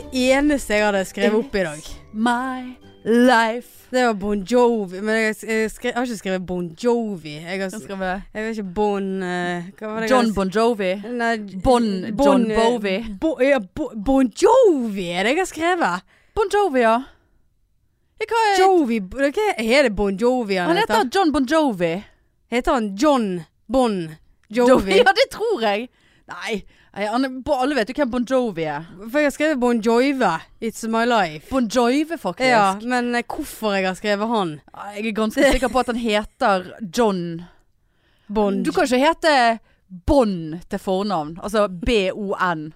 Det eneste jeg hadde skrevet opp i dag. My life. Det var Bon Jovi. Men jeg, jeg, skrev, jeg har ikke skrevet Bon Jovi. Jeg, har, skrevet jeg vet ikke Bon uh, Hva var det John Bon Jovi. Nei, Bon, John eh, Bovi. Bo, ja, bo, bon Jovi er det jeg har skrevet. Bon Jovi, ja. Jeg, hva er, Jovi Hva er det Bon Jovi han, han heter John Bon Jovi. Heter han John Bon Jovi? Ja, det tror jeg. Nei, alle vet jo hvem Bon Jovi er. For jeg har skrevet Bon Joive. It's my life. Bon Joive, faktisk. Ja, men eh, hvorfor jeg har skrevet han? Jeg er ganske sikker på at han heter John. Bon Du kan ikke hete Bon til fornavn. Altså B-O-N.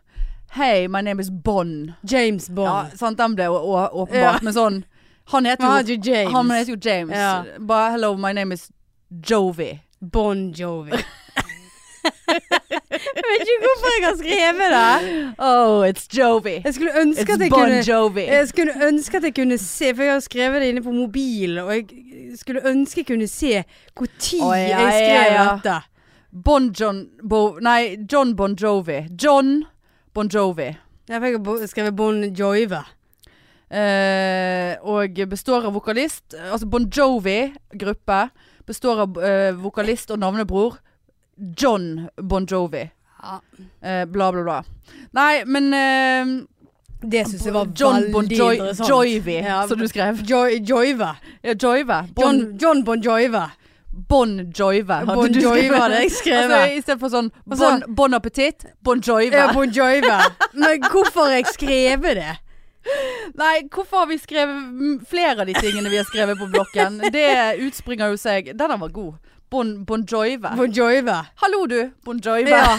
Hey, my name is Bon. James Ja, sant, den ble åpenbart. Ja. Men sånn Han heter jo James. Han heter jo James. Ja. Bare hello, my name is Jovi. Bon Jovi. jeg vet ikke hvorfor jeg har skrevet det. Oh, it's Jovi. Jeg skulle ønske It's at jeg Bon kunne Jovi. Jeg skulle ønske at jeg kunne se, for jeg har skrevet det inne på mobilen, og jeg skulle ønske jeg kunne se hvor tid ja, jeg skrev ja, ja. dette. Bon John Bo... Nei, John Bon Jovi. John Bon Jovi. Jeg fikk skrevet Bon Jovi. Eh, og består av vokalist Altså Bon Jovi-gruppe består av eh, vokalist og navnebror John Bon Jovi. Ja. Eh, bla, bla, bla. Nei, men eh, Det syns jeg var John Bon veldig Joy interessant. Joivi, Ja, som du skrev. Joive. Ja, Joive. Bon, John, John Bon Joive. bon Joive. hadde Bon du Joive hadde jeg skrevet. Altså, I stedet for sånn Bon, bon appétit, Bon Joive. Ja, Bon Joive. Men hvorfor har jeg skrevet det? Nei, hvorfor har vi skrevet mm, flere av de tingene vi har skrevet på blokken? Det utspringer jo seg Den var god. Bon, bon Joive. Bon Joive. Hallo du, Bon Joive. Ja.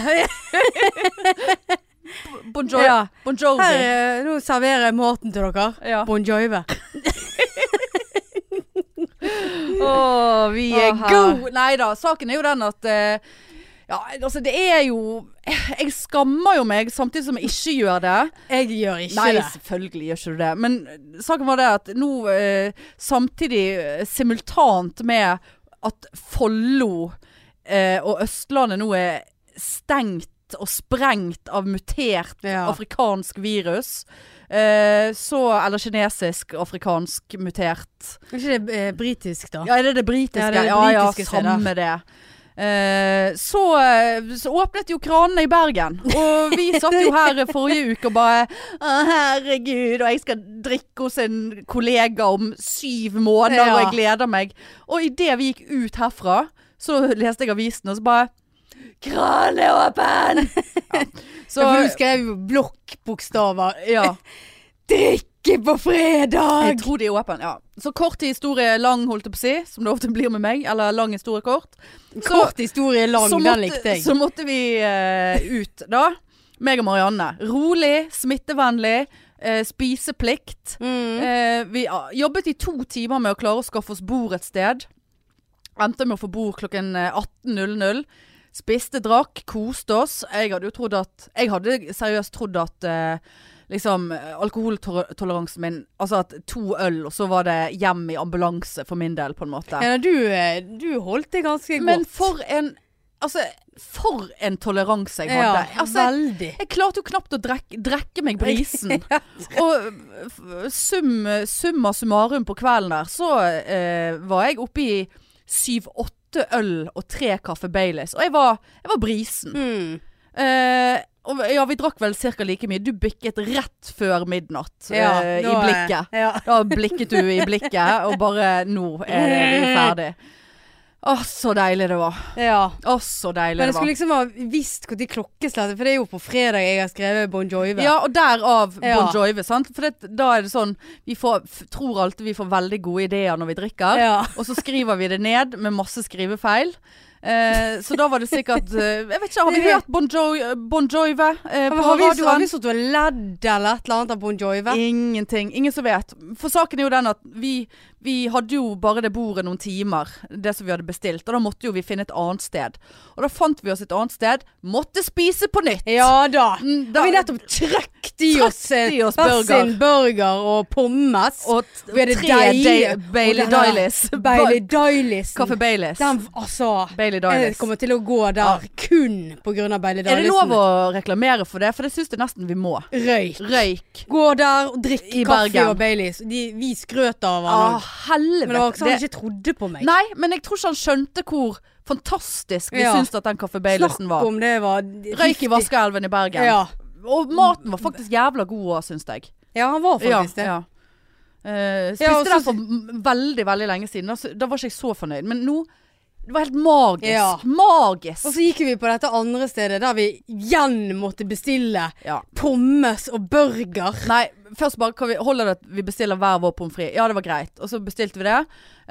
Bon, Jovi. ja. bon Jovi. Her, eh, nå serverer jeg maten til dere. Ja. Bon Joive. Å, vi er oh, gode! Nei da, saken er jo den at eh, Ja, altså det er jo Jeg skammer jo meg samtidig som jeg ikke gjør det. Jeg gjør ikke Nei, det. selvfølgelig gjør ikke du det. Men saken var det at nå eh, samtidig eh, simultant med at Follo eh, og Østlandet nå er stengt og sprengt av mutert Ja. afrikansk virus. Eh, så Eller kinesisk, afrikansk mutert. Er ikke det eh, britisk, da? Ja, er det det britiske? Ja, det det ja, ja, britiske stedet. samme det. Eh, så, eh, så åpnet jo kranene i Bergen, og vi satt jo her forrige uke og bare Å, herregud, og jeg skal drikke hos en kollega om syv måneder, og jeg gleder meg. Og idet vi gikk ut herfra, så leste jeg avisen, og så bare Kranen er åpen! Ja. Så Ja, for du skrev blokkbokstaver. ja. Drikke på fredag! Jeg tror de er åpne, ja. Så kort historie lang, holdt jeg på å si, som det ofte blir med meg. Eller lang historie kort. Så- Kort historie lang, så den likte jeg. Så måtte vi uh, ut, da. Meg og Marianne. Rolig, smittevennlig, Uh, spiseplikt. Mm. Uh, vi jobbet i to timer med å klare å skaffe oss bord et sted. Endte med å få bord klokken eh, 18.00. Spiste, drakk, koste oss. Jeg hadde jo trodd at Jeg hadde seriøst trodd at liksom eh, alkoholtoleransen min Altså at to øl, og så var det hjem i ambulanse for min del, på en måte. Ja, du, eh, du holdt det ganske Men godt. for en Altså, for en toleranse jeg ja, hadde. altså, veldig. jeg klarte jo knapt å drekke, drekke meg brisen. Og sum, summa summarum på kvelden der, så eh, var jeg oppe i syv-åtte øl og tre kaffe Baileys. Og jeg var, jeg var brisen. Mm. Eh, ja, vi drakk vel ca. like mye. Du bikket rett før midnatt Ja, uh, i eh, blikket. Ja. Da blikket du i blikket, og bare Nå er vi ferdig. Å, så deilig det var. ja. Å, så deilig det var. Men jeg skulle liksom ha visst når klokkeslettet, for det er jo på fredag jeg har skrevet Bon Joive. Ja, og derav Ja. Bon Joive, sant? For det, da er det sånn Vi får, tror alltid vi får veldig gode ideer når vi drikker. Ja. Og så skriver vi det ned med masse skrivefeil. Eh, så da var det sikkert eh, Jeg vet ikke, har vi hørt Bon, jo bon Jovi eh, på Har vi, har radioen? vi sittet og ledd eller et eller annet av Bon Jovi? Ingenting. Ingen som vet. For saken er jo den at vi, vi hadde jo bare det bordet noen timer, det som vi hadde bestilt. Og da måtte jo vi finne et annet sted. Og da fant vi oss et annet sted. Måtte spise på nytt. Ja da. Mm, Da og vi nettopp trøkte i oss i eh, oss hver burger. sin burger og pommes. Og og Vi hadde tre Day- Bailey der Bailey Dilis. Kaffe Baileys. Den, altså Bailey Jeg kommer til å gå der kun på grunn av Bailey Er det lov å reklamere for det? For det syns jeg nesten vi må. Røyk. Røyk. Gå der og drikk I kaffe Bergen. og Baileys. De, vi skrøt av hverandre. han. Helvete. men det var ikke sånn han Det- ikke trodde på meg. Nei, men jeg tror ikke han skjønte hvor fantastisk vi Ja. syntes at den Kaffe Baileysen Snakk var. om det var Røyk i vaskeelven i Bergen. Ja. Og maten var faktisk jævla god òg, syns jeg. ja, han var faktisk det. ja. Uh, spiste Ja, den for veldig, veldig lenge siden. Da, da var ikke jeg så fornøyd. Men nå Det var helt magisk. Ja. Magisk. Og så gikk vi på dette andre stedet der vi igjen måtte bestille ja. pommes og burger. Nei, først bare kan vi, holder det at vi bestiller hver vår pommes frites. Ja, det var greit. Og så bestilte vi det.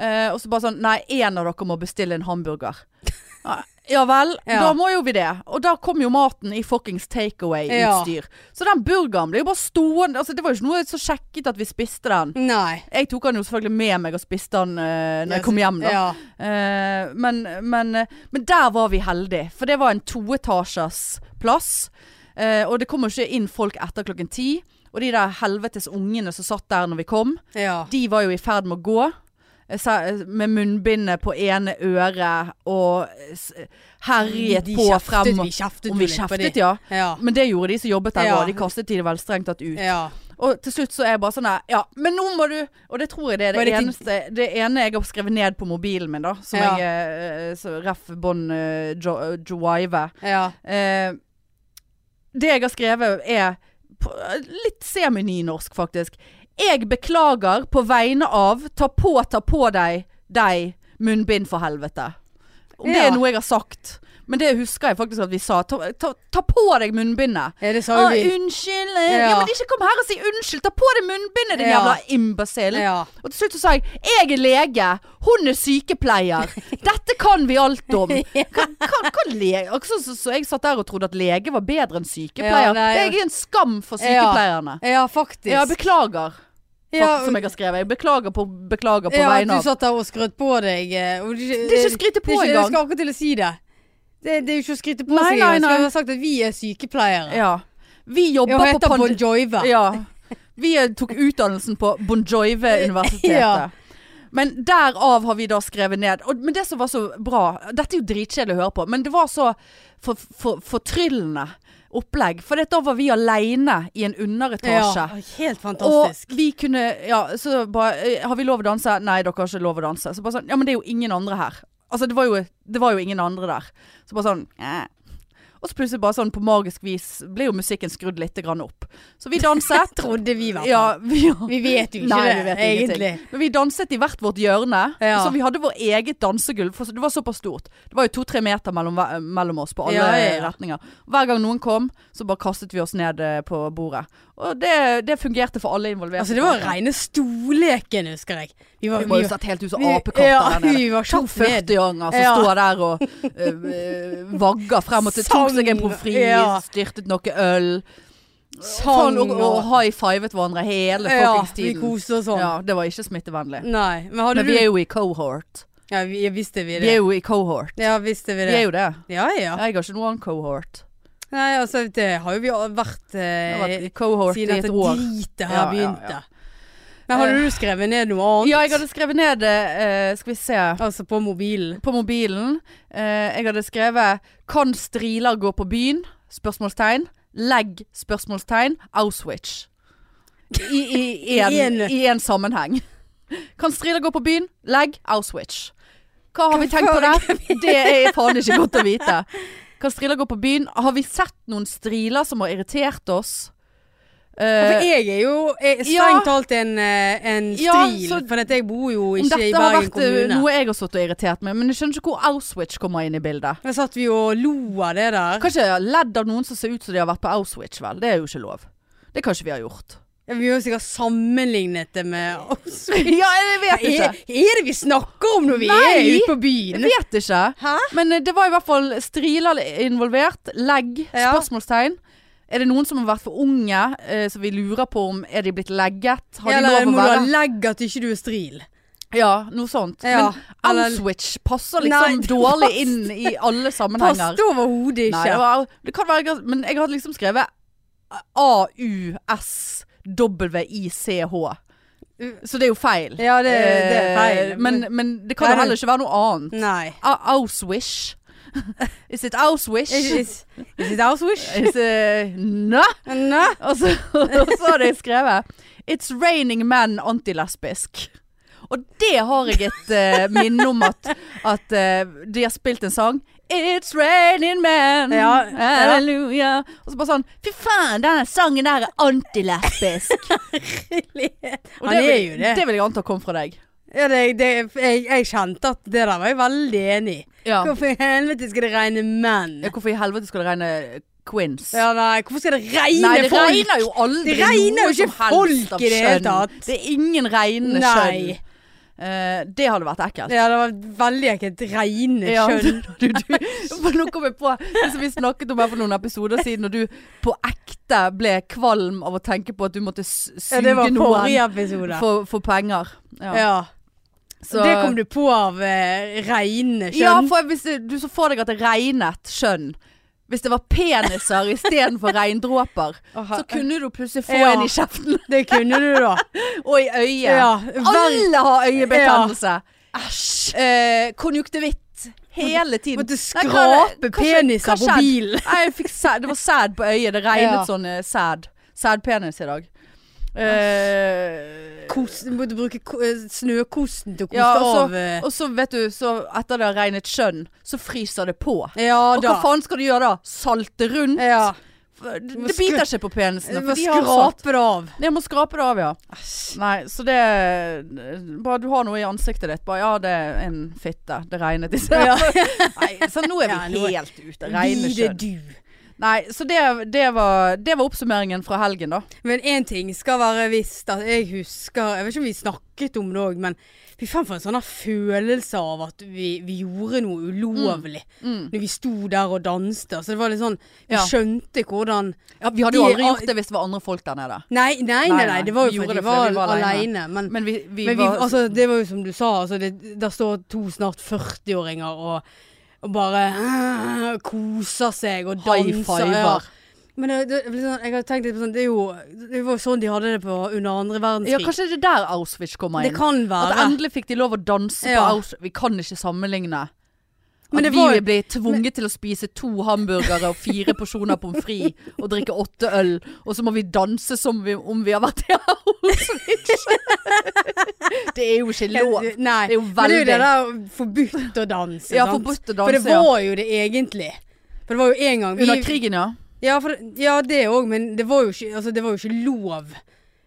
Eh, og så bare sånn Nei, én av dere må bestille en hamburger. Ja, Ja vel, Ja. da må jo vi det. Og da kom jo maten i fuckings takeaway-utstyr. Så den burgeren ble jo bare stående Altså Det var jo ikke noe så sjekket at vi spiste den. Nei. Jeg tok den jo selvfølgelig med meg og spiste den uh, når jeg kom hjem. da Ja. Uh, men, men, uh, men der var vi heldige, for det var en toetasjers plass. Uh, og det kommer ikke inn folk etter klokken ti. Og de der helvetes ungene som satt der når vi kom, ja. de var jo i ferd med å gå. Eh, sa- Med munnbindet på ene øret og eh, herjet på frem. Vi kjeftet Om jo vi kjeftet, ja. Ja. Men det gjorde de som jobbet der Ja. òg. De kastet de vel strengt tatt ut. ja. Og til slutt så er jeg bare sånn her Ja, men nå må du Og det tror jeg det er det, det eneste Det ene jeg har skrevet ned på mobilen min, da. Som Ja. jeg eh, så Ref. Bon uh, Joive. ja. Eh, det jeg har skrevet er litt semi-nynorsk, faktisk. Jeg beklager på vegne av Ta på, ta på deg, deg, munnbind for helvete. Om det er noe jeg har sagt. Men det husker jeg faktisk at vi sa. Ta, ta, ta på deg munnbindet. ja, det sa ah, vi. unnskyld. Ja. Ja. men ikke kom her og si unnskyld. Ta på deg munnbindet, din Ja. jævla imbecill. Ja. Og til slutt så sa jeg jeg er lege, hun er sykepleier. Dette kan vi alt om. Hva, hva, hva lege? Så, så, så jeg satt der og trodde at lege var bedre enn sykepleier. Ja, nei, det er en skam for sykepleierne. ja, faktisk. Ja, beklager. Ja, som jeg har skrevet. Jeg beklager på, beklager på ja, vegne du satt der og skrøt på deg. eh, og Det er ikke skryte på engang. Jeg skal akkurat til å si det. Det, det er jo ikke å skryte på Nei, seg. nei, Jeg nei. skulle ha sagt at vi er sykepleiere. Ja. Vi jobber Jeg på Bon Joive. Ja. Vi tok utdannelsen på Bon Joive-universitetet. Ja. Men derav har vi da skrevet ned. Og, men det som var så bra Dette er jo dritkjedelig å høre på, men det var så for, for, fortryllende opplegg. For da var vi aleine i en underetasje. Ja, helt fantastisk. Og vi kunne Ja, så bare eh, Har vi lov å danse? Nei, dere har ikke lov å danse. Så bare sånn Ja, men det er jo ingen andre her. Altså, det var jo, det var jo ingen andre der. Så bare sånn eh. Og så plutselig bare sånn på magisk vis ble jo musikken skrudd litt grann opp. Så vi danset. Trodde vi, i hvert fall. ja, vi, Vi vet jo ikke Nei, det, vi egentlig. Men vi danset i hvert vårt hjørne. Ja. Så vi hadde vår eget dansegulv. For det var såpass stort. Det var jo to-tre meter mellom, mellom oss på alle Ja, ja, ja. retninger. Hver gang noen kom, så bare kastet vi oss ned eh, på bordet. Og det, det fungerte for alle involverte. Altså, det var rene storleken, husker jeg. Vi var, Vi var jo satt helt ut som apekatter ja, der nede. vi var To kjapt ned. 40-åringer som Ja. står der og øh, vagger frem og til. Tok seg en pommes frites, Ja. styrtet noe øl. Sang og, og high-fivet hverandre hele Ja, fuckings vi tiden. koste oss sånn. Ja, det var ikke smittevennlig. Nei, men Men du vi er jo i cohort. Ja, vi, visste vi det. Vi er jo i cohort. Ja, visste vi det. Vi er jo det. Ja, ja. Jeg har ikke noe annet cohort. Nei, altså, det har jo vi vært eh, cohort siden et dette dritet her Ja, ja, begynte. ja. Men hadde Eh, du skrevet ned noe annet? Ja, jeg hadde skrevet ned uh, Skal vi se Altså på mobilen? På mobilen. Uh, jeg hadde skrevet 'Kan striler gå på byen?' Spørsmålstegn. Legg? Spørsmålstegn. Auschwitz. I, én en, I en- I en sammenheng. Kan striler gå på byen? Legg? Auschwitz. Hva har vi tenkt på det? Det er faen ikke godt å vite. Kan striler gå på byen? Har vi sett noen striler som har irritert oss? Eh, For jeg er jo jeg, strengt talt en, en, stril, Ja, så- for jeg bor jo ikke i Bergen kommune. dette har vært eh, noe jeg har stått og irritert meg Men jeg skjønner ikke hvor Auschwitz kommer inn i bildet. Da satt vi og lo av det der. Kanskje ledd av noen som ser ut som de har vært på Auschwitz, vel. Det er jo ikke lov. Det kan ikke vi ha gjort. Ja, Vi har sikkert sammenlignet det med oss. ja, jeg vet Er, ikke. er det vi snakker om når vi Nei. er ute på Jeg byen? vet ikke. Hæ? Men eh, det var i hvert fall striler involvert. Legg? Ja. Spørsmålstegn. Er det noen som har vært for unge, eh, så vi lurer på om er de blitt legget? Har de Eller lov å må du ha være legg at ikke du er stril? Ja, noe sånt. Ja, Men Auschwitz passer liksom Nei, dårlig pass- inn i alle sammenhenger. Passet overhodet Nei, ikke. det, var, det kan være Men jeg hadde liksom skrevet A-U-S-W-I-C-H. Så det er jo feil. Ja, det, det er feil. Eh, Men, men det kan jo heller ikke være noe annet. Nei. A- Auschwitz. Is it Auschwitz? Is, is, is it Auschwitz? Is it, no. Nei. Og så, og så har jeg skrevet It's raining men antilesbisk. Og det har jeg et uh, minne om at, at uh, de har spilt en sang. It's raining men, Ja, ja. halleluja. Og så bare sånn Fy faen, denne sangen der er antilesbisk. Og Han det, er vil- jo det. Det vil jeg anta kom fra deg. Ja, det, det, jeg, jeg kjente at det der var jeg veldig enig i. Ja. Hvorfor i helvete skal det regne menn? Ja, Hvorfor i helvete skal det regne quins? Ja, nei, hvorfor skal det regne Nei, det folk? regner jo aldri Det regner jo noe ikke som helst folk av i det hele skjønn. tatt. Det er ingen regnende Nei. skjønn. Eh, det hadde vært ekkelt. Ja, det var veldig ekkelt. Ja, du, du, nå kom jeg på det som vi snakket om her for noen episoder siden, når du på ekte ble kvalm av å tenke på at du måtte suge Ja, noen for, for penger. Ja. Ja. Så- Det kom du på av uh, regne kjønn? Ja, for hvis du så for deg at det regnet skjønn. Hvis det var peniser istedenfor regndråper, så kunne du plutselig få Ja. en i kjeften Det kunne du da. og i øyet. Ja, Alle har øyebetennelse. Æsj. Eh, konjuktivitt. Hele tiden. Måtte skrape peniser på bilen. Nei, det var sæd på øyet. Det regnet Ja. sånn sæd. Sædpenis i dag. Eh, Kos, du måtte bruke eh, snøkosten til å koste ja, og, så, av og så vet du, så etter det har regnet skjønn, så fryser det på. Ja Og da. hva faen skal du gjøre da? Salte rundt? Ja. Det, det biter ikke på penisene. Du må skrape det av. Jeg må skrape det av, ja. Nei, så det Bare du har noe i ansiktet ditt. Bare ja, det er en fitte. Det regnet i sted. Ja. Nei, så nå er vi Ja, helt ute. Regner du. Nei, så det, det, var, det var oppsummeringen fra helgen, da. Men én ting skal være visst at jeg husker Jeg vet ikke om vi snakket om det òg, men fy faen for en sånn følelse av at vi, vi gjorde noe ulovlig. Mm. Når vi sto der og danste. Så det var litt sånn Vi Ja. skjønte hvordan Ja, vi hadde jo aldri gjort det hvis det var andre folk der nede. Nei, nei, nei. Nei, det var jo fordi vi var, vi var alene. alene. Men, Men vi, vi men vi, var altså, det var jo som du sa, altså, det, der står to snart 40-åringer og, og bare uh, koser seg og danser. Ja. Men det, det, sånn, jeg har tenkt litt på sånn Det er jo Det var sånn de hadde det på under andre verdenskrig. Ja, kanskje det er der Auschwitz kommer det kan være At endelig fikk de lov å danse Ja. på Auschwitz. Vi kan ikke sammenligne. Men At vi var blir tvunget til å spise to hamburgere og fire porsjoner pommes frites og drikke åtte øl, og så må vi danse som vi, om vi har vært i Auschwitz. det er jo ikke lov. Nei. Det er jo Men det er jo det der forbudt å danse. Ja, forbudt å For det var jo det egentlig. For det var jo en gang vi, Under krigen, ja. Ja, for, ja det òg, men det var, ikke, altså, det var jo ikke lov.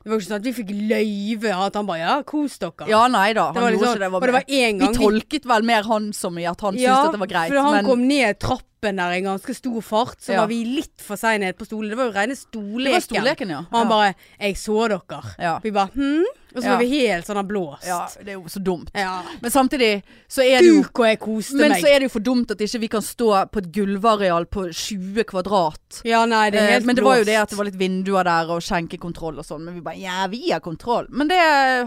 Det var jo ikke sånn at vi fikk løyve. At han bare ja, kos dere. Ja, nei da. Han var gjorde liksom, ikke det. og det var en vi tolket vel mer han som i at han ja, syntes at det var greit. Ja, For han men kom ned trappen der i en ganske stor fart, så Ja. var vi litt for seine på stolen. Det var jo rene det var stolleken. ja. Og han bare 'Jeg så dere'. Vi bare 'hm?' Og så Ja. var vi helt sånn blåst. ja, det er jo så dumt. Ja. Men samtidig så er det jo jeg koste Men meg. så er det jo for dumt at ikke vi kan stå på et gulvareal på 20 kvadrat. ja, nei, det er Eh, helt men det var jo det at det var litt vinduer der og skjenkekontroll og sånn. Men vi bare ja, vi har kontroll. Men det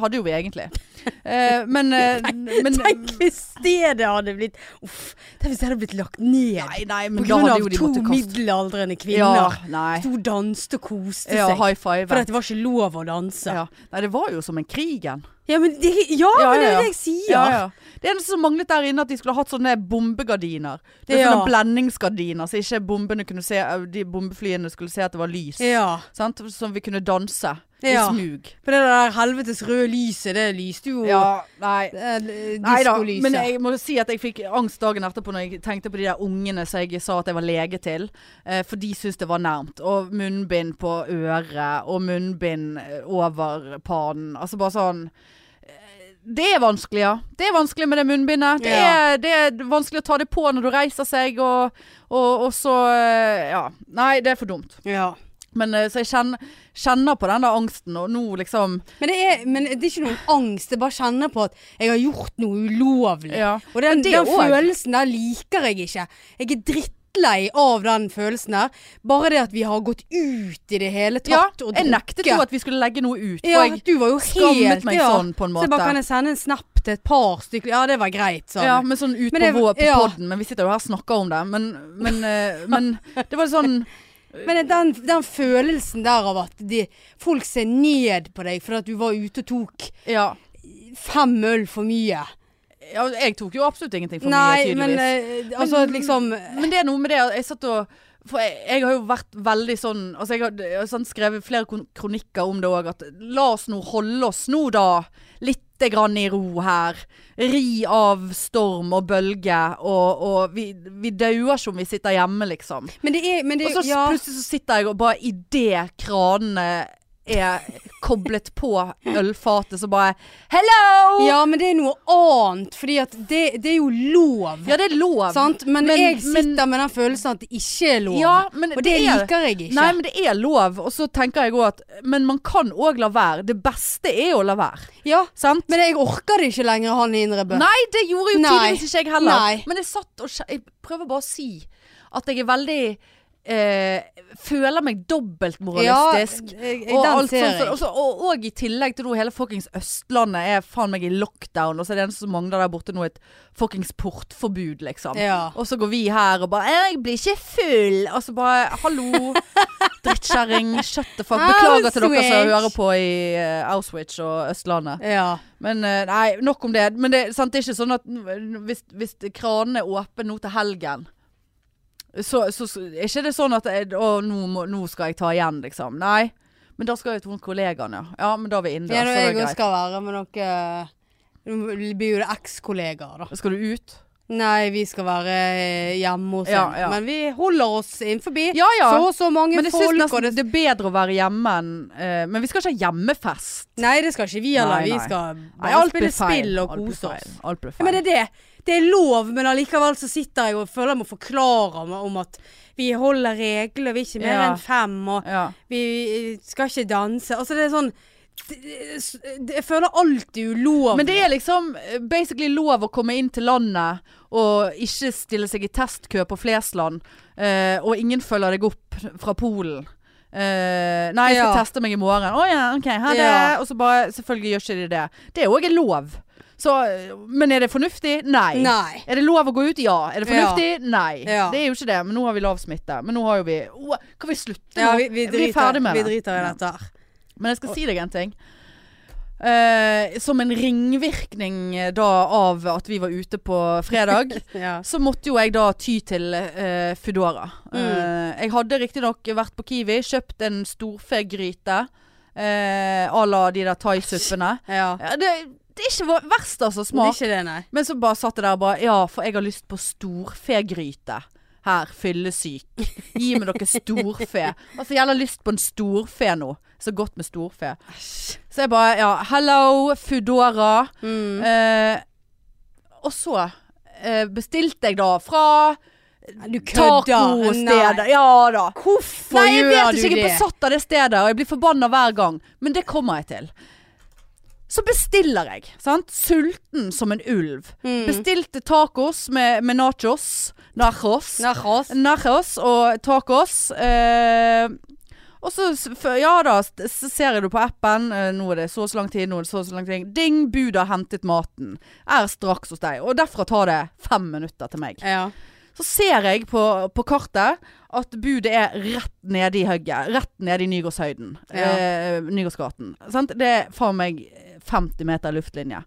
hadde jo vi egentlig. Eh, men, eh, men Tenk hvis stedet hadde blitt Uff. Tenk hvis det hadde blitt lagt ned. Nei, nei, på grunn av to måttet kvinner. middelaldrende Ja, nei. Sto og danste og koste Ja, seg. high five. For det var ikke lov å danse. Ja, Ja. Nei, det var jo som en krigen. Men, det, ja, Ja, men det er det jeg sier. Ja, ja. Det eneste som manglet der inne, at de skulle ha hatt sånne bombegardiner. Det er Ja. Sånne blendingsgardiner, så ikke bombene kunne se De bombeflyene skulle se at det var lys. Ja. Sant? Så vi kunne danse Ja. i smug. For det der helvetes røde lyset, det lyste jo Ja, nei. Nei da, men jeg må si at jeg fikk angst dagen etterpå når jeg tenkte på de der ungene som jeg sa at jeg var lege til. Eh, for de syntes det var nærmt. Og munnbind på øret, og munnbind over pannen. Altså bare sånn Det er vanskelig, ja. Det er vanskelig med det munnbindet. Det, Ja. er, det er vanskelig å ta det på når du reiser seg, og, og, og så eh, Ja. Nei, det er for dumt. Ja. Men eh, Så jeg kjenner, kjenner på den der angsten, og nå liksom Men det, er, men det er ikke noen angst. Jeg bare kjenner på at jeg har gjort noe ulovlig. Ja. Og den, den følelsen der liker jeg ikke. Jeg er drittlei av den følelsen der. Bare det at vi har gått ut i det hele Ja, tatt. og jeg nektet jo at vi skulle legge noe ut. Ja, for jeg du var jo skammet meg ja. sånn på en måte. Så jeg bare kan jeg sende en snap til et par stykker. Ja, det var greit, Sånn. Ja, men sånn ut Men på, det- vår, på ja. podden, men vi sitter jo her og snakker om det. Men, men, eh, men det var sånn Men den, den følelsen der av at de, folk ser ned på deg fordi at du var ute og tok Ja. fem øl for mye. Ja. Jeg tok jo absolutt ingenting for Nei, mye, men tydeligvis. eh, altså Men- liksom Men det er noe med det jeg satt og For jeg, jeg har jo vært veldig sånn Altså jeg har, jeg har sånn skrevet flere kronikker om det òg, at la oss nå holde oss nå, da. Litt grann i ro her. Ri av storm og bølge. Og, og vi, vi dauer ikke om vi sitter hjemme, liksom. Men det er, men det, Og så ja. plutselig så sitter jeg og bare idet kranene er koblet på ølfatet, så bare Hello! Ja, men det er noe annet. Fordi at det, det er jo lov. Ja, det er lov. Sant? Men, Men- jeg sitter men- med den følelsen at det ikke er lov. Ja, men og det, er- liker jeg ikke. Nei, men det er lov. Og så tenker jeg òg at Men man kan òg la være. Det beste er å la være. ja, Sant? men jeg orker det ikke lenger, han Indre Bø. Nei, det gjorde jo tydeligvis ikke jeg heller. Nei. Men jeg satt og Jeg prøver bare å si at jeg er veldig eh, Føler meg dobbeltmoralistisk. Ja, jeg, og, alt sånt, jeg. og, og, i tillegg til nå hele fuckings Østlandet er faen meg i lockdown, og så er det eneste som mangler der borte nå et fuckings portforbud, liksom. Ja. Og så går vi her og bare 'Jeg blir ikke full'. Og så bare 'Hallo, drittkjerring. Shut the fuck'. Beklager til dere som hører på i uh, Auschwitz og Østlandet. ja. Men uh, nei, nok om det. Men det, sant, det er ikke sånn at hvis, hvis kranen er åpen nå til helgen så, så, så er ikke det sånn at jeg, å, nå, må, nå skal jeg ta igjen, liksom. Nei. Men da skal jeg til kollegaer ja. Ja, men da er vi innendørs, Ja, jeg òg skal være med noen Nå blir jo det ekskollegaer, da. Skal du ut? Nei, vi skal være eh, hjemme hos Ja, ja. Men vi holder oss innenfor. Ja ja. Så og så mange men folk. nesten det, det er bedre å være hjemme enn uh, Men vi skal ikke ha hjemmefest. nei, det skal ikke vi heller. Vi skal bare spille feil. spill og kose oss. Alt blir Ja, men feil. det er det. Det er lov, men allikevel så sitter jeg og føler jeg må forklare meg om at vi holder regler, vi er ikke mer Ja. enn fem, og Ja. vi skal ikke danse. Altså det er sånn Jeg føler alltid ulovlig. Men det er liksom basically lov å komme inn til landet og ikke stille seg i testkø på Flesland. eh, og ingen følger deg opp fra Polen. Eh, nei, jeg skal Ja. teste meg i morgen. Å ja, OK, ha det. Ja. Og så bare Selvfølgelig gjør ikke de det. Det er òg en lov. Så, men er det fornuftig? Nei. Nei. Er det lov å gå ut? Ja. Er det Ja. fornuftig? Nei. Ja. Det er jo ikke det. Men nå har vi lav smitte. Men nå har jo vi oh, Kan vi slutte Ja, vi, vi, vi, er ferdig med vi det. driter i dette her. Men jeg skal si deg en ting. Uh, som en ringvirkning eh, da av at vi var ute på fredag, Ja. så måtte jo jeg da ty til uh, Foodora. Eh, jeg hadde riktignok vært på Kiwi, kjøpt en storfegryte uh, à la de der thaisuppene. ja. Ja, det, det er ikke verst, altså. Det er ikke det, nei. Men så bare satt jeg der og bare Ja, for jeg har lyst på storfegryte. Her, fyllesyk. Gi meg dere storfe. Altså, jeg har lyst på en storfe nå. Så godt med storfe. Så jeg bare Ja, hello, Foodora. Mm. Eh, og så eh, bestilte jeg da fra Du kødder. Ja da. Hvorfor Nei, jeg gjør vet du ikke. Jeg er besatt av det stedet, og jeg blir forbanna hver gang. Men det kommer jeg til. Så bestiller jeg. Sant? Sulten som en ulv. Mm. Bestilte tacos med, med nachos. Nachos. Nachos. Nachos og tacos. Eh, og så, ja da, så ser jeg det på appen. Eh, nå er det så og så lang tid, nå er det så og så lang tid. Ding, budet har hentet maten. Er straks hos deg. Og derfra tar det fem minutter til meg. Ja. Så ser jeg på, på kartet at budet er rett nede i hugget. Rett nede i Nygårdshøyden. Ja. Eh, Nygårdsgaten. Sant? Det er faen meg 50 meter luftlinje.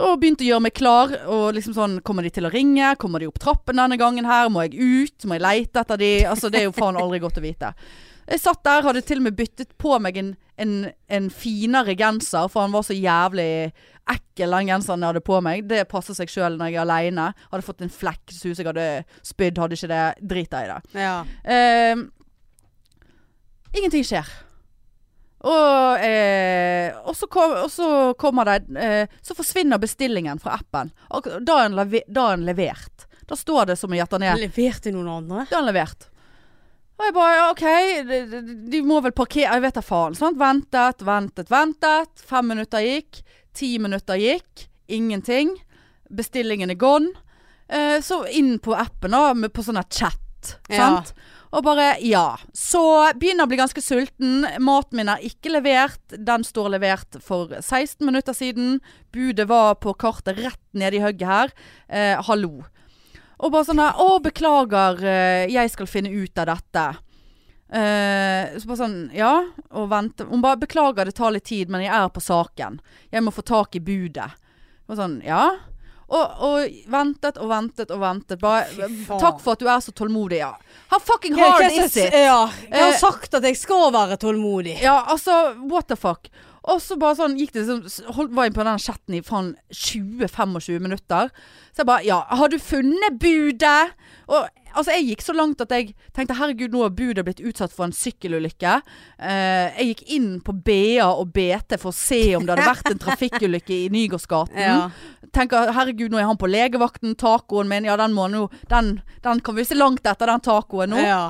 Og begynte å gjøre meg klar. Og liksom sånn Kommer de til å ringe? Kommer de opp trappen denne gangen her? Må jeg ut? Må jeg leite etter de? Altså Det er jo faen aldri godt å vite. Jeg satt der, hadde til og med byttet på meg en, en, en finere genser, for han var så jævlig ekkel, den genseren jeg hadde på meg. Det passer seg sjøl når jeg er aleine. Hadde fått en flekk, så jeg hadde spydd. Hadde ikke det. Drita i det. ja. Uh, ingenting skjer. Og, eh, og, så kom, og så kommer det eh, Så forsvinner bestillingen fra appen. Og da er den, er levert. Da står det som å gjette ned. Leverte noen andre? Da er den levert. Og jeg bare OK, de, de, må vel parkere Jeg vet da faen. Sant? Ventet, ventet, ventet. Fem minutter gikk. Ti minutter gikk. Ingenting. Bestillingen er gone. Eh, så inn på appen, da, med, på sånn chat. Ja. Og bare ja. Så begynner å bli ganske sulten. Maten min er ikke levert. Den står levert for 16 minutter siden. Budet var på kartet rett nede i hugget her. Eh, hallo. Og bare sånn her Å, beklager, eh, jeg skal finne ut av dette. Eh, så bare sånn, ja, og vente. Hun bare, beklager det tar litt tid, men jeg er på saken. Jeg må få tak i budet. Og sånn, ja. Og, og ventet og ventet og ventet. Bare, takk for at du er så tålmodig, ja. How fucking hard is it? Ja, jeg har Eh, sagt at jeg skal være tålmodig. Ja, altså, what the fuck. Og så bare sånn gikk det sånn, holdt, Var jeg på den chatten i faen 20-25 minutter. Så jeg bare Ja, har du funnet budet? Og altså, jeg gikk så langt at jeg tenkte herregud, nå har budet blitt utsatt for en sykkelulykke. Eh, jeg gikk inn på BA og BT for å se om det hadde vært en trafikkulykke i Nygårdsgaten. Ja. Tenker herregud, nå er han på legevakten. Tacoen min, ja den må nå den, den kan vi se langt etter, den tacoen nå. Ja.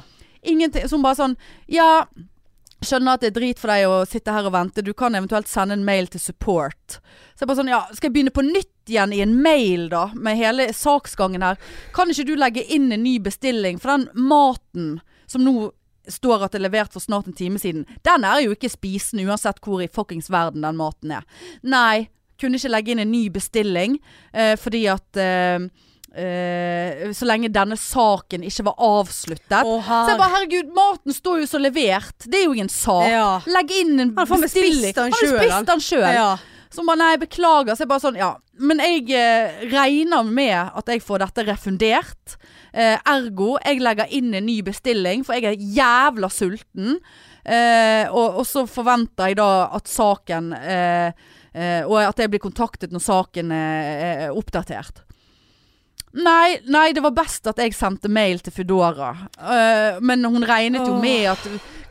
Ingenting. Så hun bare sånn Ja, skjønner at det er drit for deg å sitte her og vente. Du kan eventuelt sende en mail til support. Så jeg bare sånn Ja, skal jeg begynne på nytt igjen i en mail, da? Med hele saksgangen her. Kan ikke du legge inn en ny bestilling? For den maten som nå står at det er levert for snart en time siden, den er jo ikke spisende uansett hvor i fuckings verden den maten er. Nei, kunne ikke legge inn en ny bestilling eh, fordi at eh, eh, Så lenge denne saken ikke var avsluttet. Oh, Så jeg bare, herregud, maten står jo så levert. Det er jo ingen sak. Ja. Legg inn en bestilling. Han har spist den sjøl. Ja. Så bare, nei, beklager. Så jeg bare sånn, ja. Men jeg eh, regner med at jeg får dette refundert. Eh, ergo, jeg legger inn en ny bestilling, for jeg er jævla sulten. Eh, og, og så forventer jeg da at saken eh, eh, Og at jeg blir kontaktet når saken er oppdatert. Nei, nei, det var best at jeg sendte mail til Foodora. Uh, men hun regnet jo med at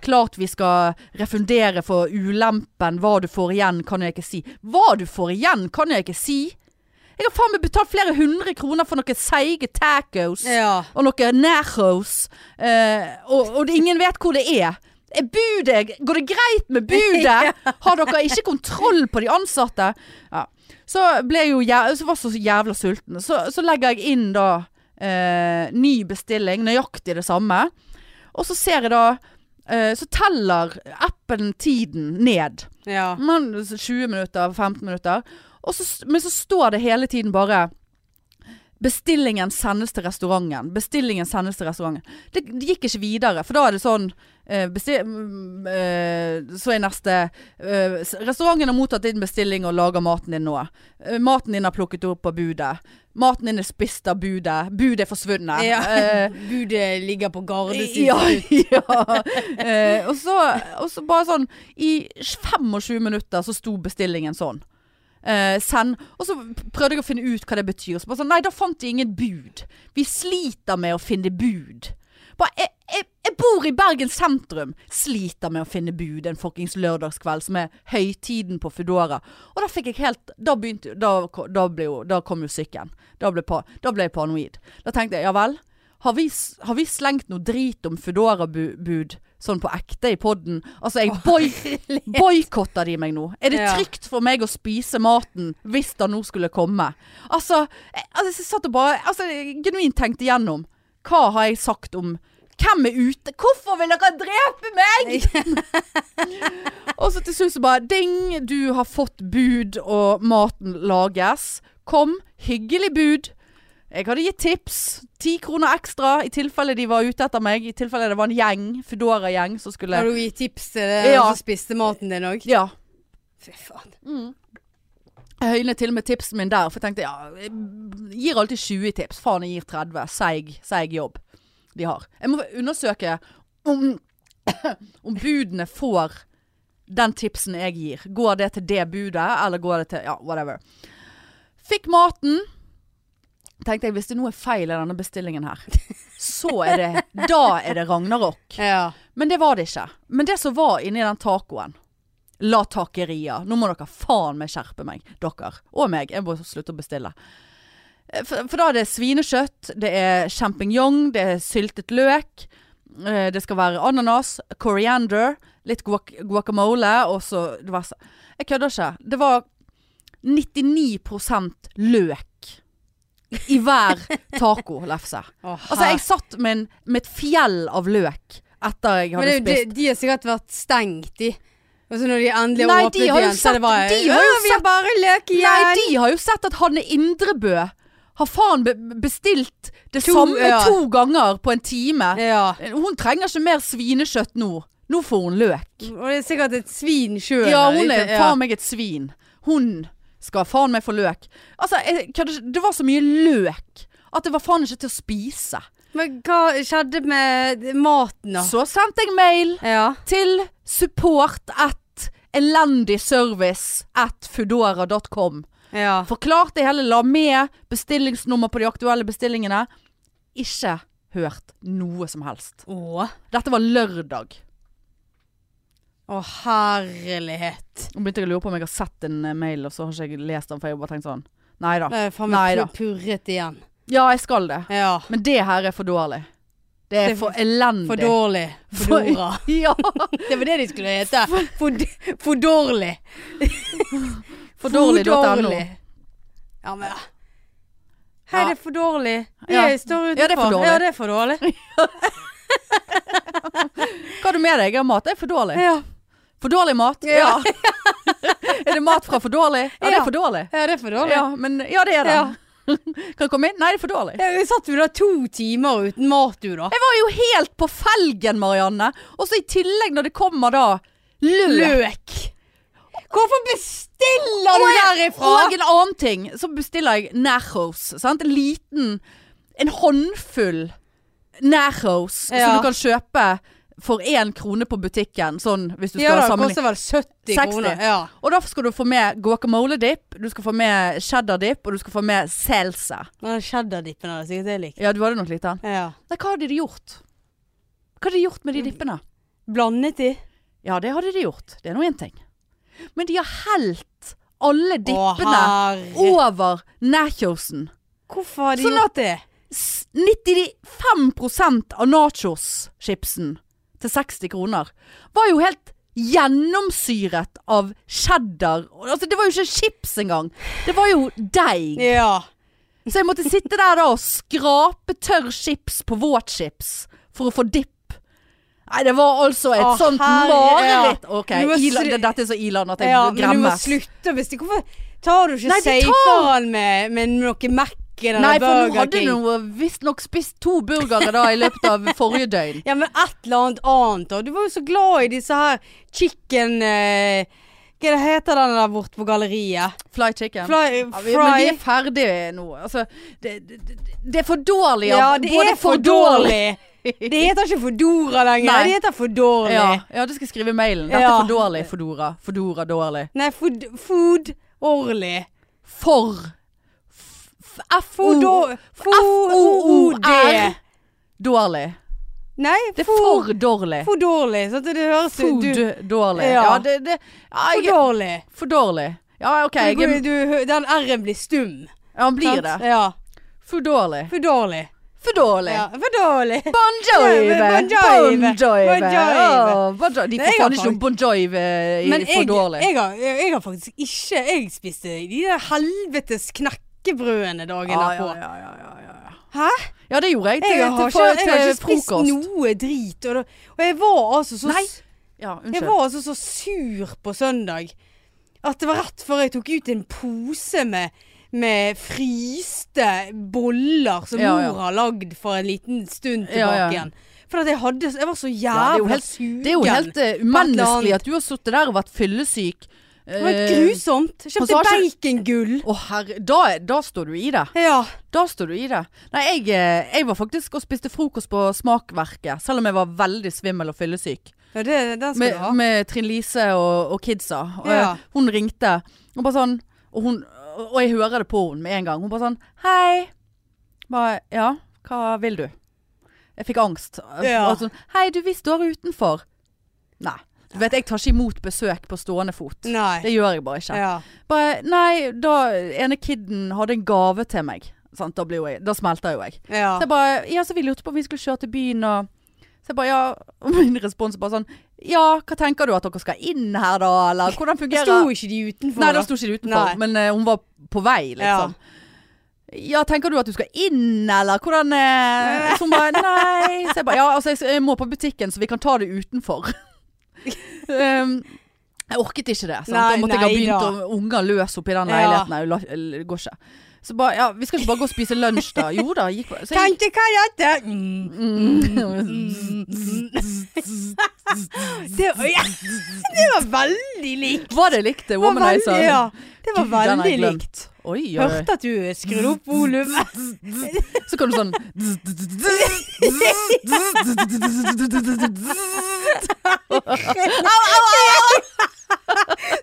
klart vi skal refundere for ulempen. Hva du får igjen, kan jeg ikke si. Hva du får igjen, kan jeg ikke si. Jeg har faen meg betalt flere hundre kroner for noen seige tacos Ja. og noen nachos. Uh, og, og ingen vet hvor det er. Er budet Går det greit med budet? Har dere ikke kontroll på de ansatte? Ja. Så ble jeg jo jævla, så var jeg så jævla sulten. Så, så legger jeg inn da eh, ny bestilling, nøyaktig det samme. Og så ser jeg da eh, Så teller appen tiden ned. Ja. Man, 20 minutter, 15 minutter. Så, men så står det hele tiden bare Bestillingen sendes til restauranten. Bestillingen sendes til restauranten. Det, det gikk ikke videre, for da er det sånn eh, mm, eh, Så er neste eh, Restauranten har mottatt din bestilling og lager maten din nå. Eh, maten din har plukket opp på budet. Maten din er spist av budet. Budet er forsvunnet. ja. Budet ligger på gardesiden. ja, ja. Og, så, og så bare sånn I 25 minutter så sto bestillingen sånn. Eh, send Og så prøvde jeg å finne ut hva det betyr. Så bare sånn, Nei, da fant de ingen bud. Vi sliter med å finne bud. Bare, jeg, jeg, jeg bor i Bergen sentrum. Sliter med å finne bud en fuckings lørdagskveld, som er høytiden på Foodora. Og da fikk jeg helt Da begynte Da, da, jo, da kom jo psyken. Da da ble jeg paranoid. Da tenkte jeg ja vel. Har vi, har vi slengt noe drit om Foodora-bud sånn på ekte i podden? Altså, jeg boy, boikotter de meg nå? Er det trygt for meg å spise maten hvis det nå skulle komme? Altså, jeg, altså, jeg satt og bare altså, genuint tenkte igjennom. Hva har jeg sagt om hvem er ute? Hvorfor vil dere drepe meg?! og så til slutt så bare Ding! Du har fått bud, og maten lages. Kom. Hyggelig bud. Jeg hadde gitt tips. Ti kroner ekstra i tilfelle de var ute etter meg. I tilfelle det var en gjeng, Foodora-gjeng, som skulle Har du gitt tips til det Ja. som spiste maten din òg? Ja. Fy faen. Jeg høynet til og med tipsen min der, for jeg tenkte ja, jeg gir alltid 20 tips. Faen, jeg gir 30. Seig, seig jobb de har. Jeg må undersøke om, om budene får den tipsen jeg gir. Går det til det budet, eller går det til Ja, whatever. Fikk maten. Tenkte jeg, hvis det nå er feil i denne bestillingen her, så er det Da er det ragnarok. Ja. Men det var det ikke. Men det som var inni den tacoen La takeria. Nå må dere faen meg skjerpe meg, dere. Og meg. Jeg må slutte å bestille. Eh, For, for da er det svinekjøtt, det er sjampinjong, det er syltet løk. eh, Det skal være ananas, coriander, litt guac guacamole og så. Jeg kødder ikke. Det var 99% løk i hver tacolefse. Oh, Altså, jeg satt med, en, med et fjell av løk etter jeg Men hadde det, de, spist. de har sikkert vært stengt, de. Og så når de endelig Nei, de åpnet har jo igjen, sett- bare de har jo «Å, Vi har sett- bare løk igjen. Nei, de har jo sett at Hanne Indrebø har faen be bestilt det To- samme ja. to ganger på en time. Ja. Hun trenger ikke mer svinekjøtt nå. Nå får hun løk. Og det er sikkert et svin sjøl. Ja, hun er faen meg et svin. Hun skal faen meg få løk. Altså, jeg, det var så mye løk at det var faen ikke til å spise. Men hva skjedde med maten, da? Så sendte jeg mail Ja. til support at elendig service at foodora.com. ja. Forklarte det hele, la med bestillingsnummer på de aktuelle bestillingene. Ikke hørt noe som helst. Åh. Dette var lørdag. Å, herlighet. Nå begynte jeg å lure på om jeg har sett en eh, mail, og så har ikke jeg lest den, for jeg har bare tenkt sånn Nei da. Det er faen meg pu- purret igjen. Ja, jeg skal det. Ja. Men det her er for dårlig. Det er Det er for elendig. For dårlig. For. Ja. Det var det de skulle hete. For, for dårlig. For dårlig.no. Ja, men Hei, Ja. det er for dårlig. Ja. Jeg står utenfor. Ja, det er for dårlig. Ja, det er for dårlig. Hva har du med deg av mat? Det er for dårlig. Ja, For dårlig mat? Ja. er det mat fra for dårlig? Ja, det er for dårlig. ja det er for dårlig. Ja, men ja, det er det. Kan jeg komme inn? Nei, det er for dårlig. Vi satt jo da to timer uten mat, du da. Jeg var jo helt på felgen, Marianne. Og så i tillegg, når det kommer da løk. Løk. Hvorfor bestiller du derifra? Og en annen ting. Så bestiller jeg nachos. Sant? En liten En håndfull nachos Ja. som du kan kjøpe for én krone på butikken. Sånn hvis du skal Ja, det sammenligne. koster vel 70 60. kroner. Ja. Og da skal du få med guacamole-dip, du skal få med cheddar-dip, og du skal få med salsa. Cheddar-dippen hadde sikkert jeg likt. Ja, du hadde nok likt den. Ja. Nei, hva hadde de gjort? Hva hadde de gjort med de dippene? Blandet de? Ja, det hadde de gjort. Det er nå én ting. Men de har helt alle dippene Å, over nachosen. Hvorfor har de Sånn gjort det? S- 95% av nachos-chipsen til 60 kroner var jo helt gjennomsyret av cheddar. Altså, det var jo ikke chips engang. Det var jo deig. Ja. Så jeg måtte sitte der da og skrape tørr chips på våt chips for å få dipp. Nei, det var altså et Å, sånt herre, mareritt. Ok, Du må Ila, slu- det, dette er så Iland at jeg ja men du må gremmes. slutte hvis de Hvorfor tar du ikke Nei, de tar- med, med noe Mac eller Nei, for nå Burger hadde King? du visstnok spist to burgere da i løpet av forrige døgn. Ja, men et eller annet annet. Og du var jo så glad i disse her chicken eh, Hva det heter den der borte på galleriet? Fly chicken. Fly, Ja, vi, men vi er ferdige nå. Altså, det, det, det, det er for dårlig. Ja, det både er for dårlig. Det heter ikke Fodora lenger. Nei. Det heter for dårlig. Ja, ja, du skal skrive i mailen. Dette Ja. er for dårlig, Fodora. Fodora dårlig. Nei, food, food Orly. For f- Fodo- F-O-O-R. F-O-O-D. Dårlig. Nei, Det er for, for dårlig. for dårlig. Så det høres Food du, dårlig. Ja. Ja, det, det ja, For dårlig. For dårlig. Ja, OK. Jeg, Du, den R-en blir stum. ja, han blir sant? det. Ja. For dårlig. For dårlig. For dårlig. Ja, for dårlig. Bon Jovi! Bon Jovi. Bon Jovi. Bon Jovi. Åh, Bon Jovi. De får faen ikke noe Bon Jovi i- Men for jeg, dårlig. jeg, har, jeg har faktisk ikke Jeg spiste de der helvetes knekkebrødene dagen Ja, derpå. ja, ja, ja, ja, ja. Hæ? Ja, det gjorde jeg til, Jeg har til, ikke, jeg har ikke spist noe drit. Og, da, og jeg var altså så Nei. Ja, Jeg var altså så sur på søndag at det var rett før jeg tok ut en pose med, med fryste boller som Ja, mor har lagd for en liten stund tilbake igjen. For jeg, hadde, jeg var så jævla sugen. Det er jo helt eh, umenneskelig at du har sittet der og vært fyllesyk. Det var Eh, grusomt. Jeg kjøpte bacongull. Herre, da, da står du i det. Ja. Da står du i det. Nei, jeg, eh, jeg var faktisk og spiste frokost på Smakverket, selv om jeg var veldig svimmel og fyllesyk. ja, det, det Med, med Trine Lise og, og kidsa. Og, Ja. jeg, Hun ringte, og bare sånn og, hun, og jeg hører det på henne med en gang. Hun bare sånn Hei. Bare, ja, hva vil du? Jeg fikk angst. Ja. Sånn, Hei, du, vi står utenfor. Nei. Du vet, jeg tar ikke imot besøk på stående fot. Nei. Det gjør jeg bare ikke. Ja. Bare, nei, da ene kiden hadde en gave til meg. Sant? Da, blir jo jeg, da smelter jo jeg. ja. Så jeg bare Ja, så vi lurte på om vi skulle kjøre til byen og Så jeg bare ja Og min respons er bare sånn Ja, hva tenker du at dere skal inn her da, eller hvordan fungerer Sto ikke de utenfor? Nei, da? sto ikke de utenfor, Nei. men uh, hun var på vei, liksom. Ja. tenker du at du skal inn, eller hvordan eh? Så hun bare Nei. Så jeg bare Ja, altså, jeg må på butikken, så vi kan ta det utenfor. Um, jeg orket ikke det. Sant? Nei, da måtte jeg ha begynt da. å unger løs oppi den Ja. leiligheten. Nei, la- det går ikke. Så bare Ja, vi skal ikke bare gå og spise lunsj, da? Jo da. Gikk, så jeg, dette? Mm. Det, var- ja, det var veldig likt. Var det likt det? Det var Womanizer? veldig, ja, det var Gud, den har jeg veldig glemt. likt. Oi, oi. Hørte at du skrudde opp volumet. Så kan du sånn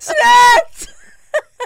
Slutt!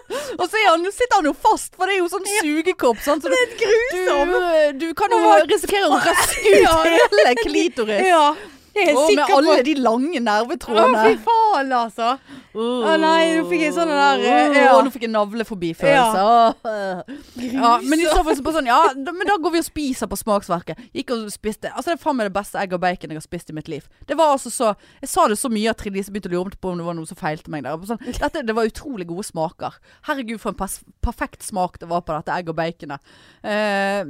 Og så han, sitter han jo fast, for det er jo sånn sugekopp. Sånn, Så du, Grusom. du, du kan jo risikere å røske ut hele klitoris. Ja, jeg er oh, med sikker på alle de lange Å, nervetrådene. fy faen, altså. Å nei, nå fikk jeg sånn der eh, Å, ja. Nå fikk jeg navleforbifølelse. Ja. Ja, men i så fall så bare sånn Ja, da, men da går vi og spiser på smaksverket. Gikk og spiste Altså Det er faen meg det beste egg og bacon jeg har spist i mitt liv. Det var altså så Jeg sa det så mye at Trine begynte å lure på om det var noe som feilte meg der. Sånn, dette, det var utrolig gode smaker. Herregud, for en pers perfekt smak det var på dette egg og baconet. Eh,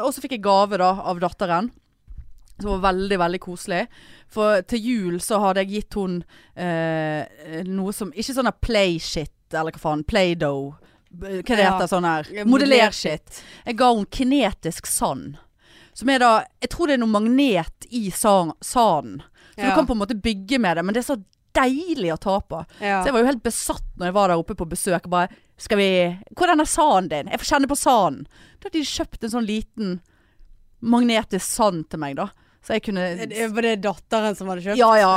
og så fikk jeg gave da av datteren. Som var veldig, veldig koselig. For til jul så hadde jeg gitt hun eh, noe som Ikke sånn play-shit, eller hva faen. Play-doh. Hva det Ja. heter sånn her? Ja, Modellershit. Jeg ga hun kinetisk sand. Som er da Jeg tror det er noe magnet i sa- sanden. Så Ja. du kan på en måte bygge med det. Men det er så deilig å ta på. Ja. Så jeg var jo helt besatt når jeg var der oppe på besøk. Bare, skal vi Hvordan er sanden din? Jeg får kjenne på sanden. Da hadde de kjøpt en sånn liten magnetisk sand til meg, da. Så jeg kunne Var det datteren som hadde kjøpt? Ja, ja.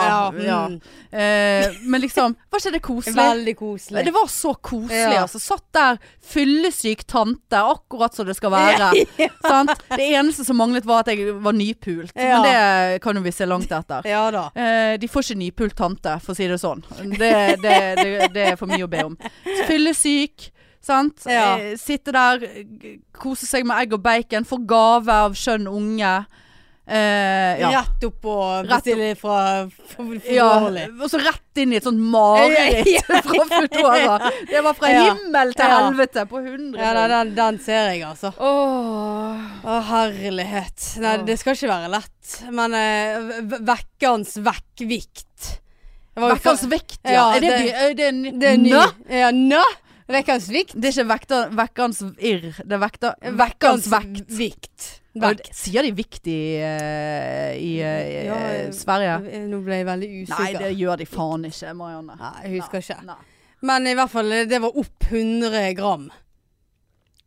ja. mm. Eh, men liksom, var ikke det koselig? Veldig koselig. Det var så koselig, Ja. altså. Satt der, fyllesyk tante, akkurat som det skal være. Sant? Det eneste som manglet var at jeg var nypult. Ja. Men det kan jo vi se langt etter. Ja. Eh, de får ikke nypult tante, for å si det sånn. Det, det, det, det er for mye å be om. Fyllesyk. Sant? Ja. Eh, sitte der, kose seg med egg og bacon, få gave av skjønn unge. Eh, ja. Rett opp og bestille fra for Ja, og så rett inn i et sånt mareritt fra Foodora. Det var fra Ja. himmel til Ja. helvete på 100 Ja, nei, den, den ser jeg, altså. Åh. Å, herlighet. Nei, Åh. det skal ikke være lett. Men eh, vekkerens vekkvikt. For- vekt, ja. Ja, er det, det- det, Det er ny. Ja, nå! Vikt. Det er ikke vekter, vekkerens irr. Det er vekter, vekkerens vekt. vikt. Vekt. Sier de vikt i, eh, i, eh, Ja, Sverige? Nå ble jeg veldig usikker. Nei, det gjør de faen ikke, Marianne. Nei, jeg husker ikke. Nei. Men i hvert fall, det var opp 100 gram.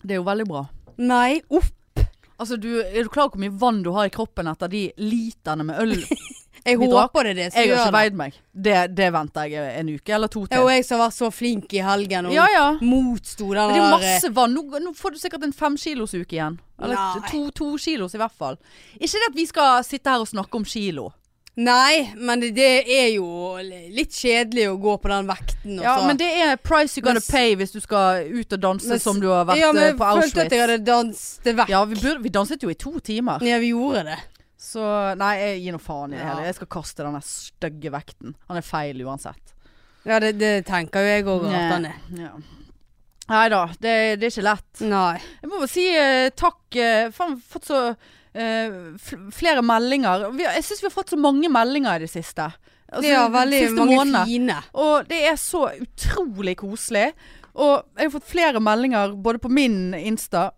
Det er jo veldig bra. Nei, opp. Altså, du, er du klar over hvor mye vann du har i kroppen etter de literne med øl? Jeg Vi håper det er det som Jeg har ikke veid meg. Det, det venter jeg en uke eller to til. jo jeg som har vært så flink i helgen og Ja, ja. motsto den Men det er jo eh, masse vann. Nå, nå får du sikkert en femkilosuke igjen. Eller Nei. to, to kilos i hvert fall. Ikke det at vi skal sitte her og snakke om kilo. Nei, men det, det er jo litt kjedelig å gå på den vekten. og Ja, så- men det er price you gotta pay hvis du skal ut og danse Men som du har vært ja, men eh, jeg følte at jeg hadde danset vekk. Ja, vi, burde, vi danset jo i to timer. Ja, vi gjorde det. Så nei, jeg gir nå faen i det hele. Jeg skal kaste den der stygge vekten. Han er feil uansett. Ja, det, det tenker jo jeg òg at han er. Ja. Nei da, det, det er ikke lett. Nei. Jeg må bare si uh, takk. Uh, faen, fått så uh, flere meldinger. Vi, jeg syns vi har fått så mange meldinger i det siste. Altså, ja, veldig mange måned. fine. Og det er så utrolig koselig. Og jeg har fått flere meldinger både på min Insta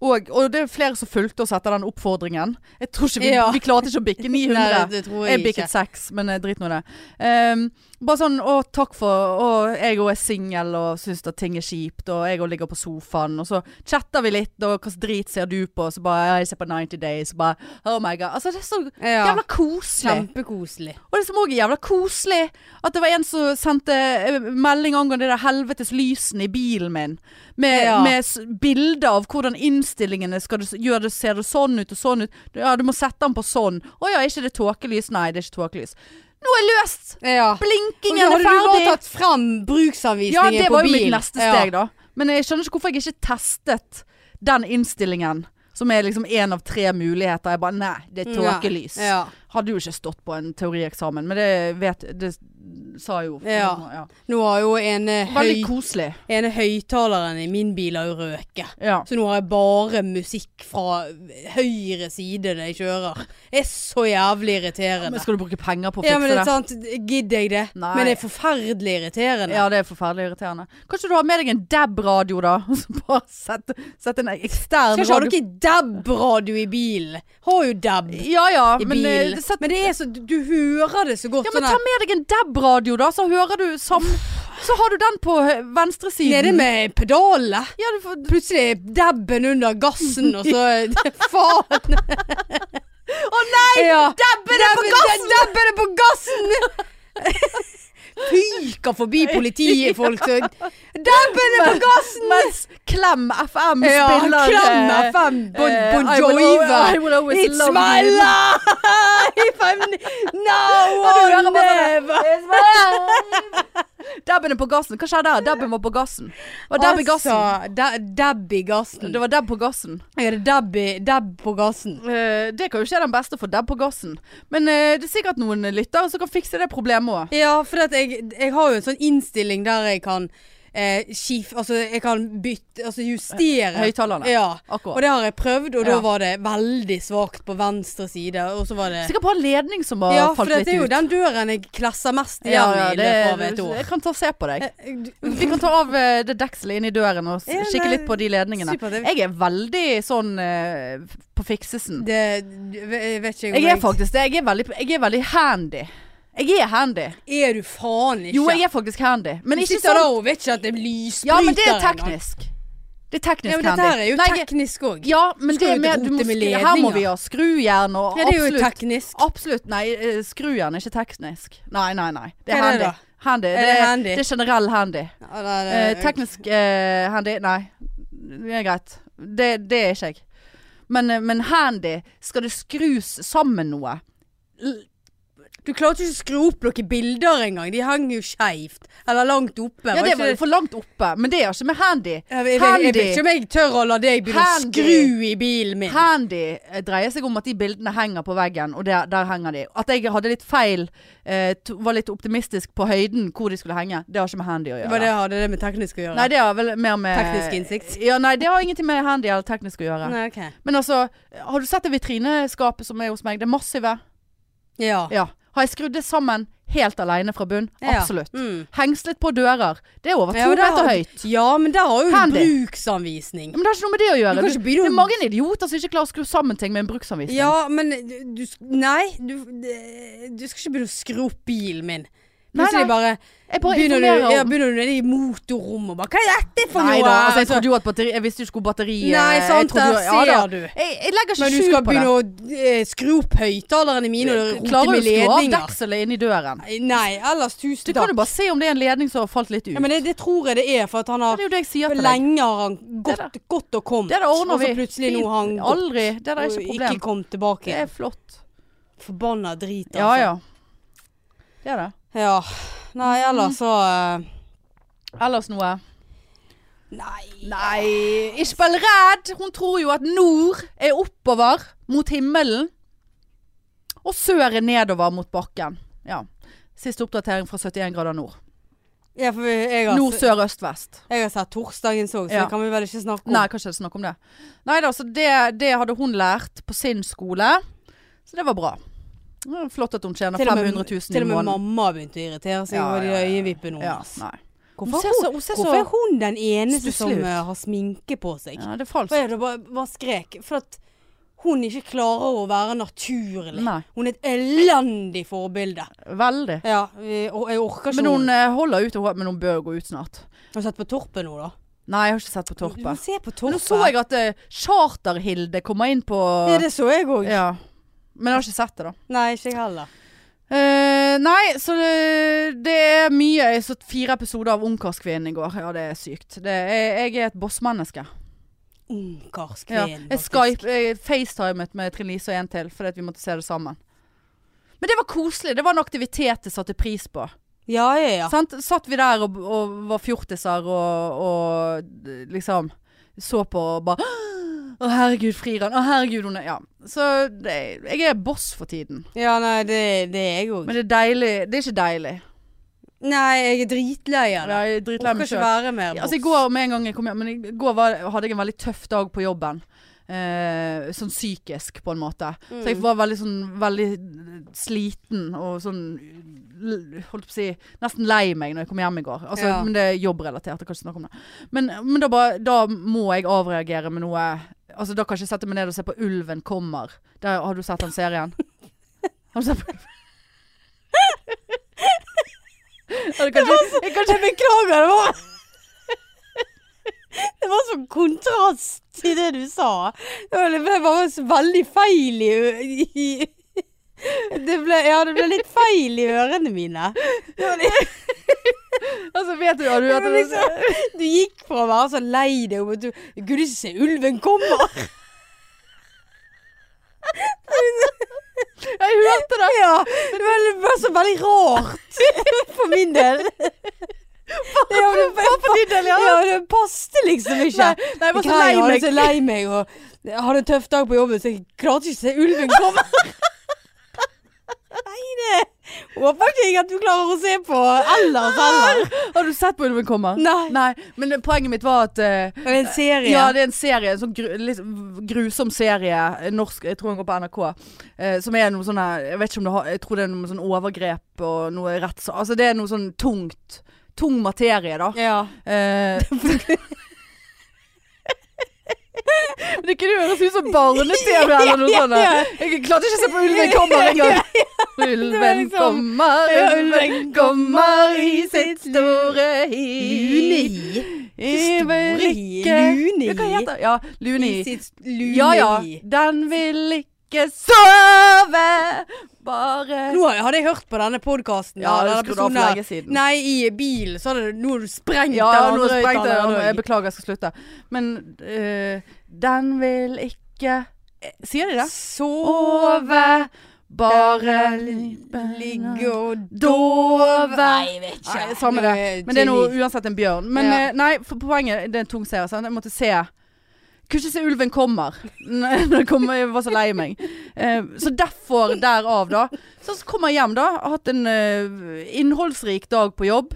og, og det er flere som fulgte oss etter den oppfordringen. Jeg tror ikke Vi, Ja. vi klarte ikke å bikke 900. Nei, jeg, bikket 6, men eh, drit nå i det. Ehm, bare sånn Å, takk for Og jeg òg er singel og syns at ting er kjipt, og jeg òg ligger på sofaen. Og så chatter vi litt, og hva drit ser du på? Og så bare ja, Jeg ser på 90 Days. Og bare Oh my god. Altså, det er så Ja, jævla koselig. Kjempekoselig. Og det som òg er jævla koselig, at det var en som sendte eh, melding angående det der helvetes lysene i bilen min. Med, Ja. med bilder av hvordan innstillingene skal du, gjøre det, ser det sånn ut og sånn ut. Ja, du må sette den på sånn. Å ja, er ikke det tåkelys? Nei, det er ikke tåkelys. Nå er løst! Ja. Blinkingen Hadde er du bare tatt frem bruksavvisningen på bilen. Ja, det var jo mitt neste steg, da. Men jeg skjønner ikke hvorfor jeg ikke testet den innstillingen. Som er liksom én av tre muligheter. Jeg bare nei, det er tåkelys. Ja. Hadde jo ikke stått på en teorieksamen, men det vet Det sa jo Ja. ja. Nå har jo ene, Veldig høy, koselig. ene høyttaleren i min bil har jo røket. Ja. Så nå har jeg bare musikk fra høyre side når jeg kjører. Det er så jævlig irriterende. Men skal du bruke penger på å Ja, fikse men det er sant, gidder jeg det? Nei. Men det er forferdelig irriterende. Ja, det er forferdelig irriterende. Kanskje du har med deg en DAB-radio, da? Bare sett, sett en ekstern Skal ikke ha radio noe DAB-radio i bilen. Har jo DAB i Ja ja, men, bilen. Sett, Men det er så, du, hører det så godt ja, men sånn ta med deg en DAB-radio, da, så hører du sam... Så har du den på venstresiden. Nede med pedalene. Ja, får Plutselig er DAB-en under gassen, og så Faen! Å nei! Ja. Dabben er på gassen! Dabben er på gassen! Fyker forbi politifolk. Så. Dabben er på gassen! Mens Klem FM Ja, spiller Klem eh, FM, Bon, bon Jovi. Always It's my life! I'm now or never! It's or life! never. Dabben er på gassen. Hva skjedde der? Dabben var på gassen. Var dab i gassen. Altså, da, dab i gassen. Det var dab på gassen. Jeg det dab, i, dab på gassen? Uh, det kan jo ikke være den beste for dab på gassen. Men uh, det er sikkert noen lyttere som kan fikse det problemet òg. Ja, for at jeg, jeg har jo en sånn innstilling der jeg kan eh, skif, Altså, jeg kan bytte Altså justere. Høyttalerne. Ja. Og det har jeg prøvd, og da var det veldig svakt på venstre side. Og så var det Sikkert bare en ledning som har Ja, for falt litt det er jo den døren jeg klasser mest igjen ja, ja, i løpet av et år. jeg kan ta og se på deg. Eh, Vi kan ta av eh, det dekselet inni døren og kikke litt på de ledningene. Jeg er veldig sånn eh, på fiksesen. Det jeg vet ikke om Jeg er faktisk det. Jeg er veldig, jeg er veldig handy. Jeg er handy. Er du faen ikke? Jo, jeg er faktisk handy. Men Du ikke sitter sånn da og vet ikke at det er lysbryter Ja, men det er teknisk. Det er teknisk Ja, men dette handy. her er jo Nei, teknisk òg. Ja, men det er du må Her må vi ha skrujern og Ja, det er jo teknisk. Absolutt. Nei, eh, skrujern er ikke teknisk. Nei, nei, nei. Det er Hva er det handy. handy. Er Det, det er, handy? det er generell handy. Ja, det er- Eh, teknisk eh, handy Nei, det er greit. Det, det er ikke jeg. Men, eh, men handy, skal det skrus sammen noe? Du klarte ikke å skru opp noen bilder engang. De hang jo skeivt. Eller langt oppe. Ja, det var jo for langt oppe, men det er ikke med handy. jeg, jeg, handy. vet ikke om jeg tør å la deg begynne å skru i bilen min. Handy eh, dreier seg om at de bildene henger på veggen, og der, der henger de. At jeg hadde litt feil, eh, var litt optimistisk på høyden hvor de skulle henge, det har ikke med handy å gjøre. Hva det hadde det med teknisk å gjøre? Nei, det har vel mer med Teknisk innsikt? Ja, nei, det har ingenting med handy eller teknisk å gjøre. Nei, ok. Men altså, har du sett det vitrineskapet som er hos meg? Det massive. Ja. Ja. Har jeg skrudd det sammen helt alene fra bunn? Ja. Absolutt. Mm. Hengslet på dører. Det er over to Ja, meter har- høyt. Ja, men der har jo Handy. bruksanvisning. Men det har ikke noe med det å gjøre. Du, det er mange idioter som ikke klarer å skru sammen ting med en bruksanvisning. Ja, men du, du Nei, du, du skal ikke begynne å skru opp bilen min. Nei, Plutselig nei. bare bare begynner du, ja, begynner du nede i motorrommet og bare Hva er dette for Nei noe? da, altså, jeg Altså, trodde jo at batteri Jeg visste jo ikke hvor batteriet Nei, jeg sant, der ja, ser du. Jeg, jeg legger ikke Men du skal på det. begynne å eh, skru opp høyttalerne mine og rote Klarer du å skru av ledninger? dekselet inni døren? Nei, ellers tusen takk. Du kan jo bare se om det er en ledning som har falt litt ut. Ja, men det, det tror jeg det er, for at han har det er jo det jeg sier til. Lenge har han gått, gått og kommet. Det der ordner og så plutselig nå har han gått Aldri. Det der er ikke ikke ikke problem. kom tilbake. Det er flott. Forbanna drit, altså. Ja ja. Det er det. Ja. Nei, ellers så eh, Ellers noe? Nei. Nei, ikke vær redd. Hun tror jo at nord er oppover mot himmelen. Og sør er nedover mot bakken. Ja. Siste oppdatering fra 71 grader nord. Ja, for jeg har, Nord, sør, øst, vest. jeg har sett torsdagens òg, så Ja. det kan vi vel ikke snakke om. Nei, kanskje snakke om det. Nei da, så det, det hadde hun lært på sin skole. Så det var bra. Det Flott at hun tjener Til og med- 500 000 Til i og med mamma begynte å irritere seg over ja, ja, ja. øyevippene hennes. Hvorfor, hun, så- hun ser hvorfor er hun den eneste som ut. eh, har sminke på seg? Ja, det er falskt. jeg da bare, bare skrek. For at hun ikke klarer å være naturlig. Nei. Hun er et elendig forbilde. Veldig. Ja, og jeg orker ikke Men hun hun holder ut, men hun bør gå ut snart. Har du sett på Torpet nå, da? Nei, jeg har ikke sett på Du Torpet. Men nå så jeg at uh, Charter-Hilde kommer inn på Ja, det så jeg òg. Ja. Men jeg har ikke sett det, da. Nei, ikke jeg heller. Eh, nei, så det, det er mye. Jeg så fire episoder av Ungkarskvinnen i går. Ja, det er sykt. Det jeg, jeg er et bossmenneske. Ja. Ungkarskvinn. Jeg Skype, jeg facetimet med Trine Lise og en til, fordi vi måtte se det sammen. Men det var koselig. Det var en aktivitet jeg satte pris på. Ja, ja, ja. Sant? Satt vi der og, og var fjortiser og, og liksom så på og bare Å herregud, frir han. Å herregud, hun er Ja. Så det, jeg er boss for tiden. Ja, nei, det, det er jeg òg. Men det er deilig. Det er ikke deilig. Nei, jeg er dritlei av det. Jeg er dritlei Orker ikke være mer Altså, I boss. går med en gang jeg kom hjem Men i går var, hadde jeg en veldig tøff dag på jobben. Eh, sånn psykisk, på en måte. Så jeg Mm. var veldig sånn Veldig sliten og sånn Holdt på å si Nesten lei meg når jeg kom hjem i går. Altså, Ja. Men det er jobbrelatert. Jeg kan ikke snakke om det. Men, men da, bare, da må jeg avreagere med noe Altså Da kan jeg ikke sette meg ned og se på 'Ulven kommer'. Der, har du sett den serien? Har du sett på Ja, kan ikke- jeg kan ikke- Jeg beklager, det var Det var sånn kontrast til det du sa. Det var- ble bare så veldig feil i, i det ble, Ja, det ble litt feil i ørene mine. Det var litt, Altså, vet du, har du det? liksom, du gikk fra å være så lei deg over at du Gud, ikke se ulven kommer! Jeg hørte det! Ja, det var, det var så veldig rart for min del. Ja, men det, for din del, ja. ja, det passte liksom ikke. Nei, nei, jeg var så lei Jeg meg. var så lei meg og jeg hadde en tøff dag på jobben, så jeg klarte ikke å se ulven komme. Nei, det håper ikke jeg at du klarer å se på ellers heller. Har du sett på Ulven kommer? Nei. Nei. Men poenget mitt var at uh, Det er en serie. Ja, det er en serie. En sånn gru, litt grusom serie. Norsk, jeg tror den går på NRK. Uh, som er noe sånn Jeg vet ikke om det har Jeg tror det er noe sånn overgrep og noe retts... Altså det er noe sånn tungt. Tung materie, da. ja. Eh, det kunne høres ut som barne-TV eller noe sånt. Jeg klarte ikke å se på Ulven kommer engang. Ulven liksom- kommer, ulven ulven kommer i sitt store hi. Luni. I Store hi. Luni. Ja, Luni. Ja ja. Den vil ikke sove, bare Nå hadde jeg hørt på denne podkasten. Ja, for lenge siden. Nei, i bilen. Så hadde du, nå har du sprengt Ja, den andre sprengte jeg. Beklager, jeg skal slutte. Men uh, den vil ikke eh, Sier de det? Sove, bare ligge og dove. Nei, jeg vet ikke. Nei, samme det. Men det er noe uansett en bjørn. Men Ja. eh, nei, for poenget Det er en tung serie. Jeg måtte se Kunne ikke se Ulven kommer. Kommer jeg var så lei meg. Eh, så derfor, derav, da. Så kommer jeg hjem, da. Har hatt en eh, innholdsrik dag på jobb.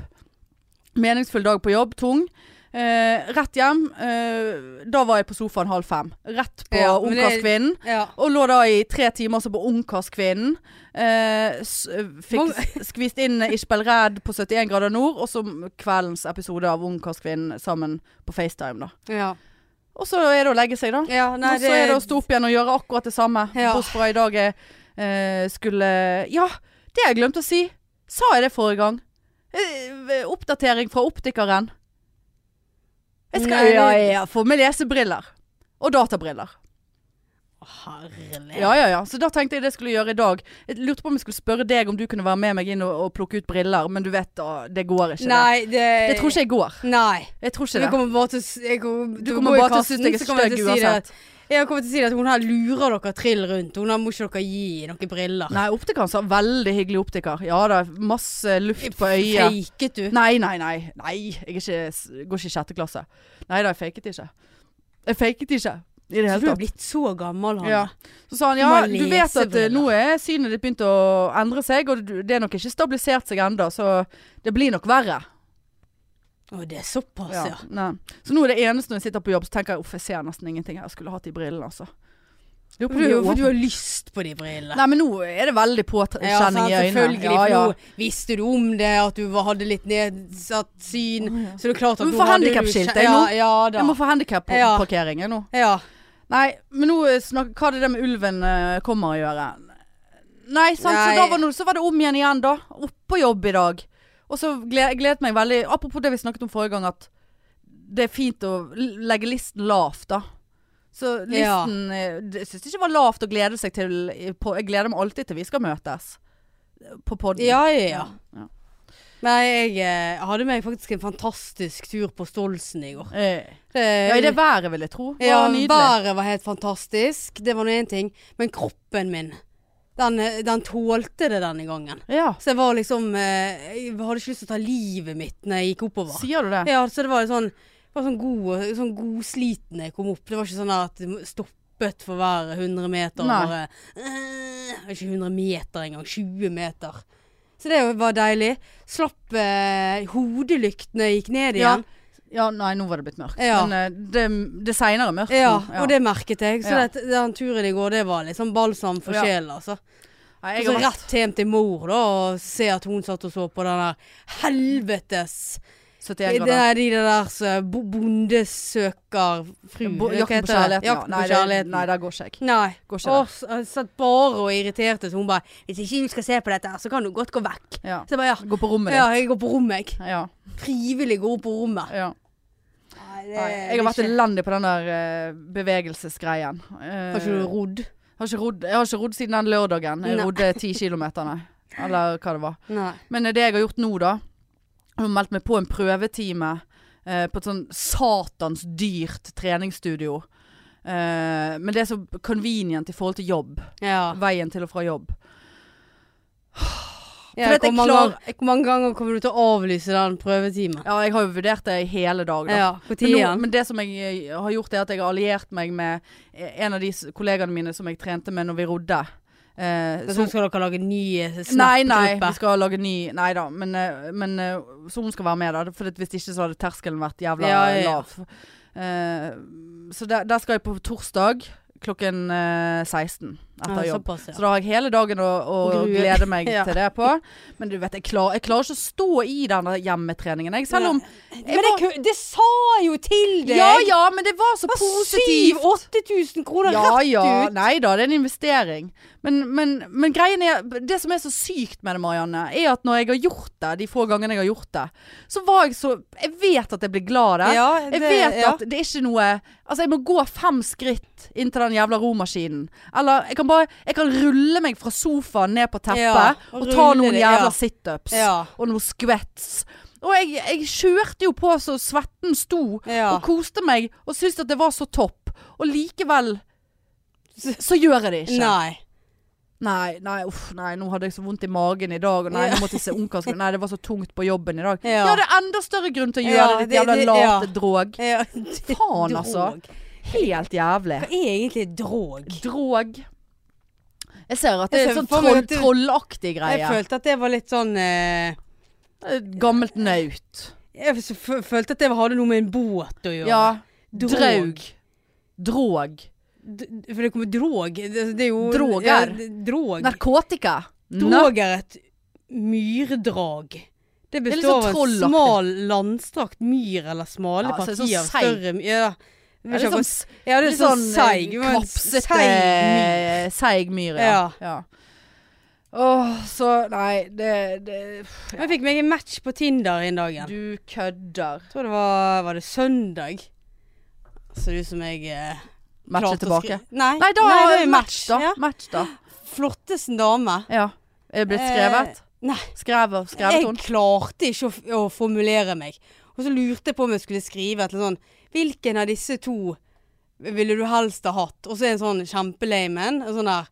Meningsfull dag på jobb. Tung. Eh, rett hjem. eh, da var jeg på sofaen halv fem. Rett på Ja, Ungkarskvinnen. Ja. Og lå da i tre timer så på Ungkarskvinnen. Eh, fikk skvist inn Ishbel Red på 71 grader nord, og så kveldens episode av Ungkarskvinnen sammen på FaceTime, da. Ja. Og så er det å legge seg, da. ja nei, og så er det å stå opp igjen og gjøre akkurat det samme. Ja. Bortsett fra i dag jeg eh, skulle Ja, det har jeg glemt å si. Sa jeg det forrige gang? Eh, oppdatering fra optikeren. Jeg skal Nei, ja, ja, få med lesebriller. Og databriller. Herlig. Ja, ja, ja. Så da tenkte jeg det skulle gjøre i dag. Jeg lurte på om jeg skulle spørre deg om du kunne være med meg inn og, og plukke ut briller, men du vet da, det går ikke. Nei, det det. Tror ikke jeg går. Nei. Jeg tror ikke det. Du kommer bare til jeg kommer, Du kommer bare til å synes jeg er stygg si uansett. at- Jeg kommer til å si at hun her lurer dere trill rundt. Hun her må ikke dere gi noen briller. Nei, optikeren sa veldig hyggelig optiker. Ja da, masse luft på øyet. Faket du? Nei, nei, nei. Nei, jeg ikke, går ikke i sjette klasse. Nei da, jeg faket ikke. Jeg faket ikke. I det Så tatt. du er blitt så gammel, Hanne. Ja. Så sa han ja, du vet at uh, nå er synet ditt begynt å endre seg, og det er nok ikke stabilisert seg ennå, så det blir nok verre. Å, det er såpass, ja. Ja. Så nå er det eneste når jeg sitter på jobb, så tenker jeg uff, jeg ser nesten ingenting. Jeg skulle hatt de brillene, altså. Jo, du, for du har lyst på de brillene. Nei, men nå er det veldig påkjenning Ja, sant, i øynene. Ja, ja. Nå visste du om det, at du hadde litt nedsatt syn. Så det er klart at Du må nå få hadde deg handicapskilt, jeg, ja, nå. ja. Jeg må få handikapparkering, jeg, nå. Ja. Nei, men nå snakker, hva hadde det med ulven eh, kommer å gjøre? Nei, sant, Nei. Så, da var det, så var det om igjen igjen da. Opp på jobb i dag. Og så gled, gledet meg veldig Apropos det vi snakket om forrige gang, at det er fint å l- legge listen lavt, da. Så Ja. listen eh, det- Jeg syns det ikke var lavt å glede seg til i- på, Jeg gleder meg alltid til vi skal møtes. På podden. Ja, ja, ja. ja. Nei, jeg eh, hadde meg faktisk en fantastisk tur på Stolsen i går. Eh, Det, ja, i det været, vil jeg tro. Var ja, nydelig. været var helt fantastisk. Det var nå én ting. Men kroppen min, den, eh, den tålte det denne gangen. Ja, Så jeg var liksom eh, Jeg hadde ikke lyst til å ta livet mitt når jeg gikk oppover. sier du det? Ja, så det var sånn var sånn god, sånn godsliten jeg kom opp. Det var ikke sånn at stoppet for hver 100 meter. Nei. Bare, øh, ikke 100 meter engang, 20 meter. Så det var deilig. Slapp eh, hodelyktene, gikk ned igjen. Ja, nei, nå var det blitt mørkt. Ja. Men eh, det, det er seinere mørkt. Ja, nå. og det merket jeg. Så Ja. det, den turen i går, det var litt sånn balsam for Ja. altså. Nei, jeg så rett hjem til mor, da, og se at hun satt og så på den der helvetes 71 Det er de der som bo- bondesøker fru Bo- Jakten på kjærligheten. Ja. Nei, det, nei, det går ikke jeg. Nei. Går ikke Og jeg satt bare og irriterte så hun bare 'Hvis ikke du skal se på dette, så kan du godt gå vekk'. Ja. Så jeg bare ja. Gå på rommet Ja, jeg går på rommet, jeg. Ja. Frivillig opp på rommet. ja. Nei, det Nei, jeg har vært elendig på den der eh, bevegelsesgreien. Eh, Har ikke du rodd? har ikke rodd, jeg har ikke rodd siden den lørdagen. Jeg rodde ti kilometer, nei. Eller hva det var. Nei. Men eh, det jeg har gjort nå, da Jeg meldte meg på en prøvetime eh, på et sånn satans dyrt treningsstudio. Eh, men det er så convenient i forhold til jobb. Ja. Veien til og fra jobb. ja hvor, mange klar- ganger, hvor mange ganger kommer du til å avlyse den prøvetimen? Ja, jeg har jo vurdert det i hele dag, da. Ja, på Men, nå, men det som jeg eh, har gjort, er at jeg har alliert meg med eh, en av de kollegaene mine som jeg trente med når vi rodde. Eh, Så så, skal dere lage ny snappgruppe? nei, nei, vi skal lage ny Nei da, men, eh, men eh, Så hun skal være med, da. For hvis ikke så hadde terskelen vært jævla ja, ja. lav. Eh, så der, der skal jeg på torsdag klokken eh, 16 etter Ja, jobb. såpass, ja. Så da har jeg hele dagen å, å glede meg Ja. til det på. Men du vet, jeg, klar, jeg klarer ikke å stå i den hjemmetreningen. Jeg, selv om Men det, ku- det sa jeg jo til deg! Ja ja, men det var så Det var positivt. 7000-8000 kroner Ja rett ja, ut! nei da, det er en investering. Men, men, men greien er Det som er så sykt med det, Marianne, er at når jeg har gjort det, de få gangene jeg har gjort det, så var jeg så Jeg vet at jeg blir glad av det. Ja, Jeg vet at det er ikke noe Altså, jeg må gå fem skritt inn til den jævla romaskinen. Eller jeg kan bare Jeg kan rulle meg fra sofaen ned på teppet Ja, og, og ta noen det, jævla ja. situps. Ja. Og noen skvetts. Og jeg, jeg kjørte jo på så svetten sto, og koste meg, og syntes at det var så topp. Og likevel så gjør jeg det ikke. Nei. Nei, nei, uff, nei, nå hadde jeg så vondt i magen i dag. Og nei, nå måtte jeg se ungkarsk. Nei, det var så tungt på jobben i dag. Ja. Ja, det er enda større grunn til å gjøre Ja, det, ditt jævla late ja. drog. Ja, Faen, altså. Helt jævlig. Hva er egentlig drog? Drog. Jeg ser at det er sånn troll, du- trollaktig Jeg følte at det var litt sånn eh, Gammelt naut. Jeg følte at det hadde noe med en båt å gjøre. Ja. Drog. Draug. Drog. D for det kommer drog. Det, det er jo Droger. Ja, drog. Narkotika. Drog er et myrdrag. Det består det av en smal, landstrakt myr eller smale Ja, sånn partier av større myr. Ja, Ja, det er sånn, ja, det er sånn sånn seig. kapsete seig myr. Ja. Ja. Åh, Åh, så Nei, det, det Jeg fikk meg en match på Tinder en dag. Du kødder. Jeg tror det var Var det søndag? Ser ut som jeg eh, Matchet tilbake. Nei, Nei, da nei, det er match, da. Ja. Match, da. Flottesten dame. Ja. Er det blitt Eh, skrevet? nei. Skrevet, skrevet Jeg klarte ikke å, å formulere meg. Og så lurte jeg på om jeg skulle skrive et eller sånn Hvilken av disse to ville du helst ha hatt? Og så en sånn kjempelame en. Sånn der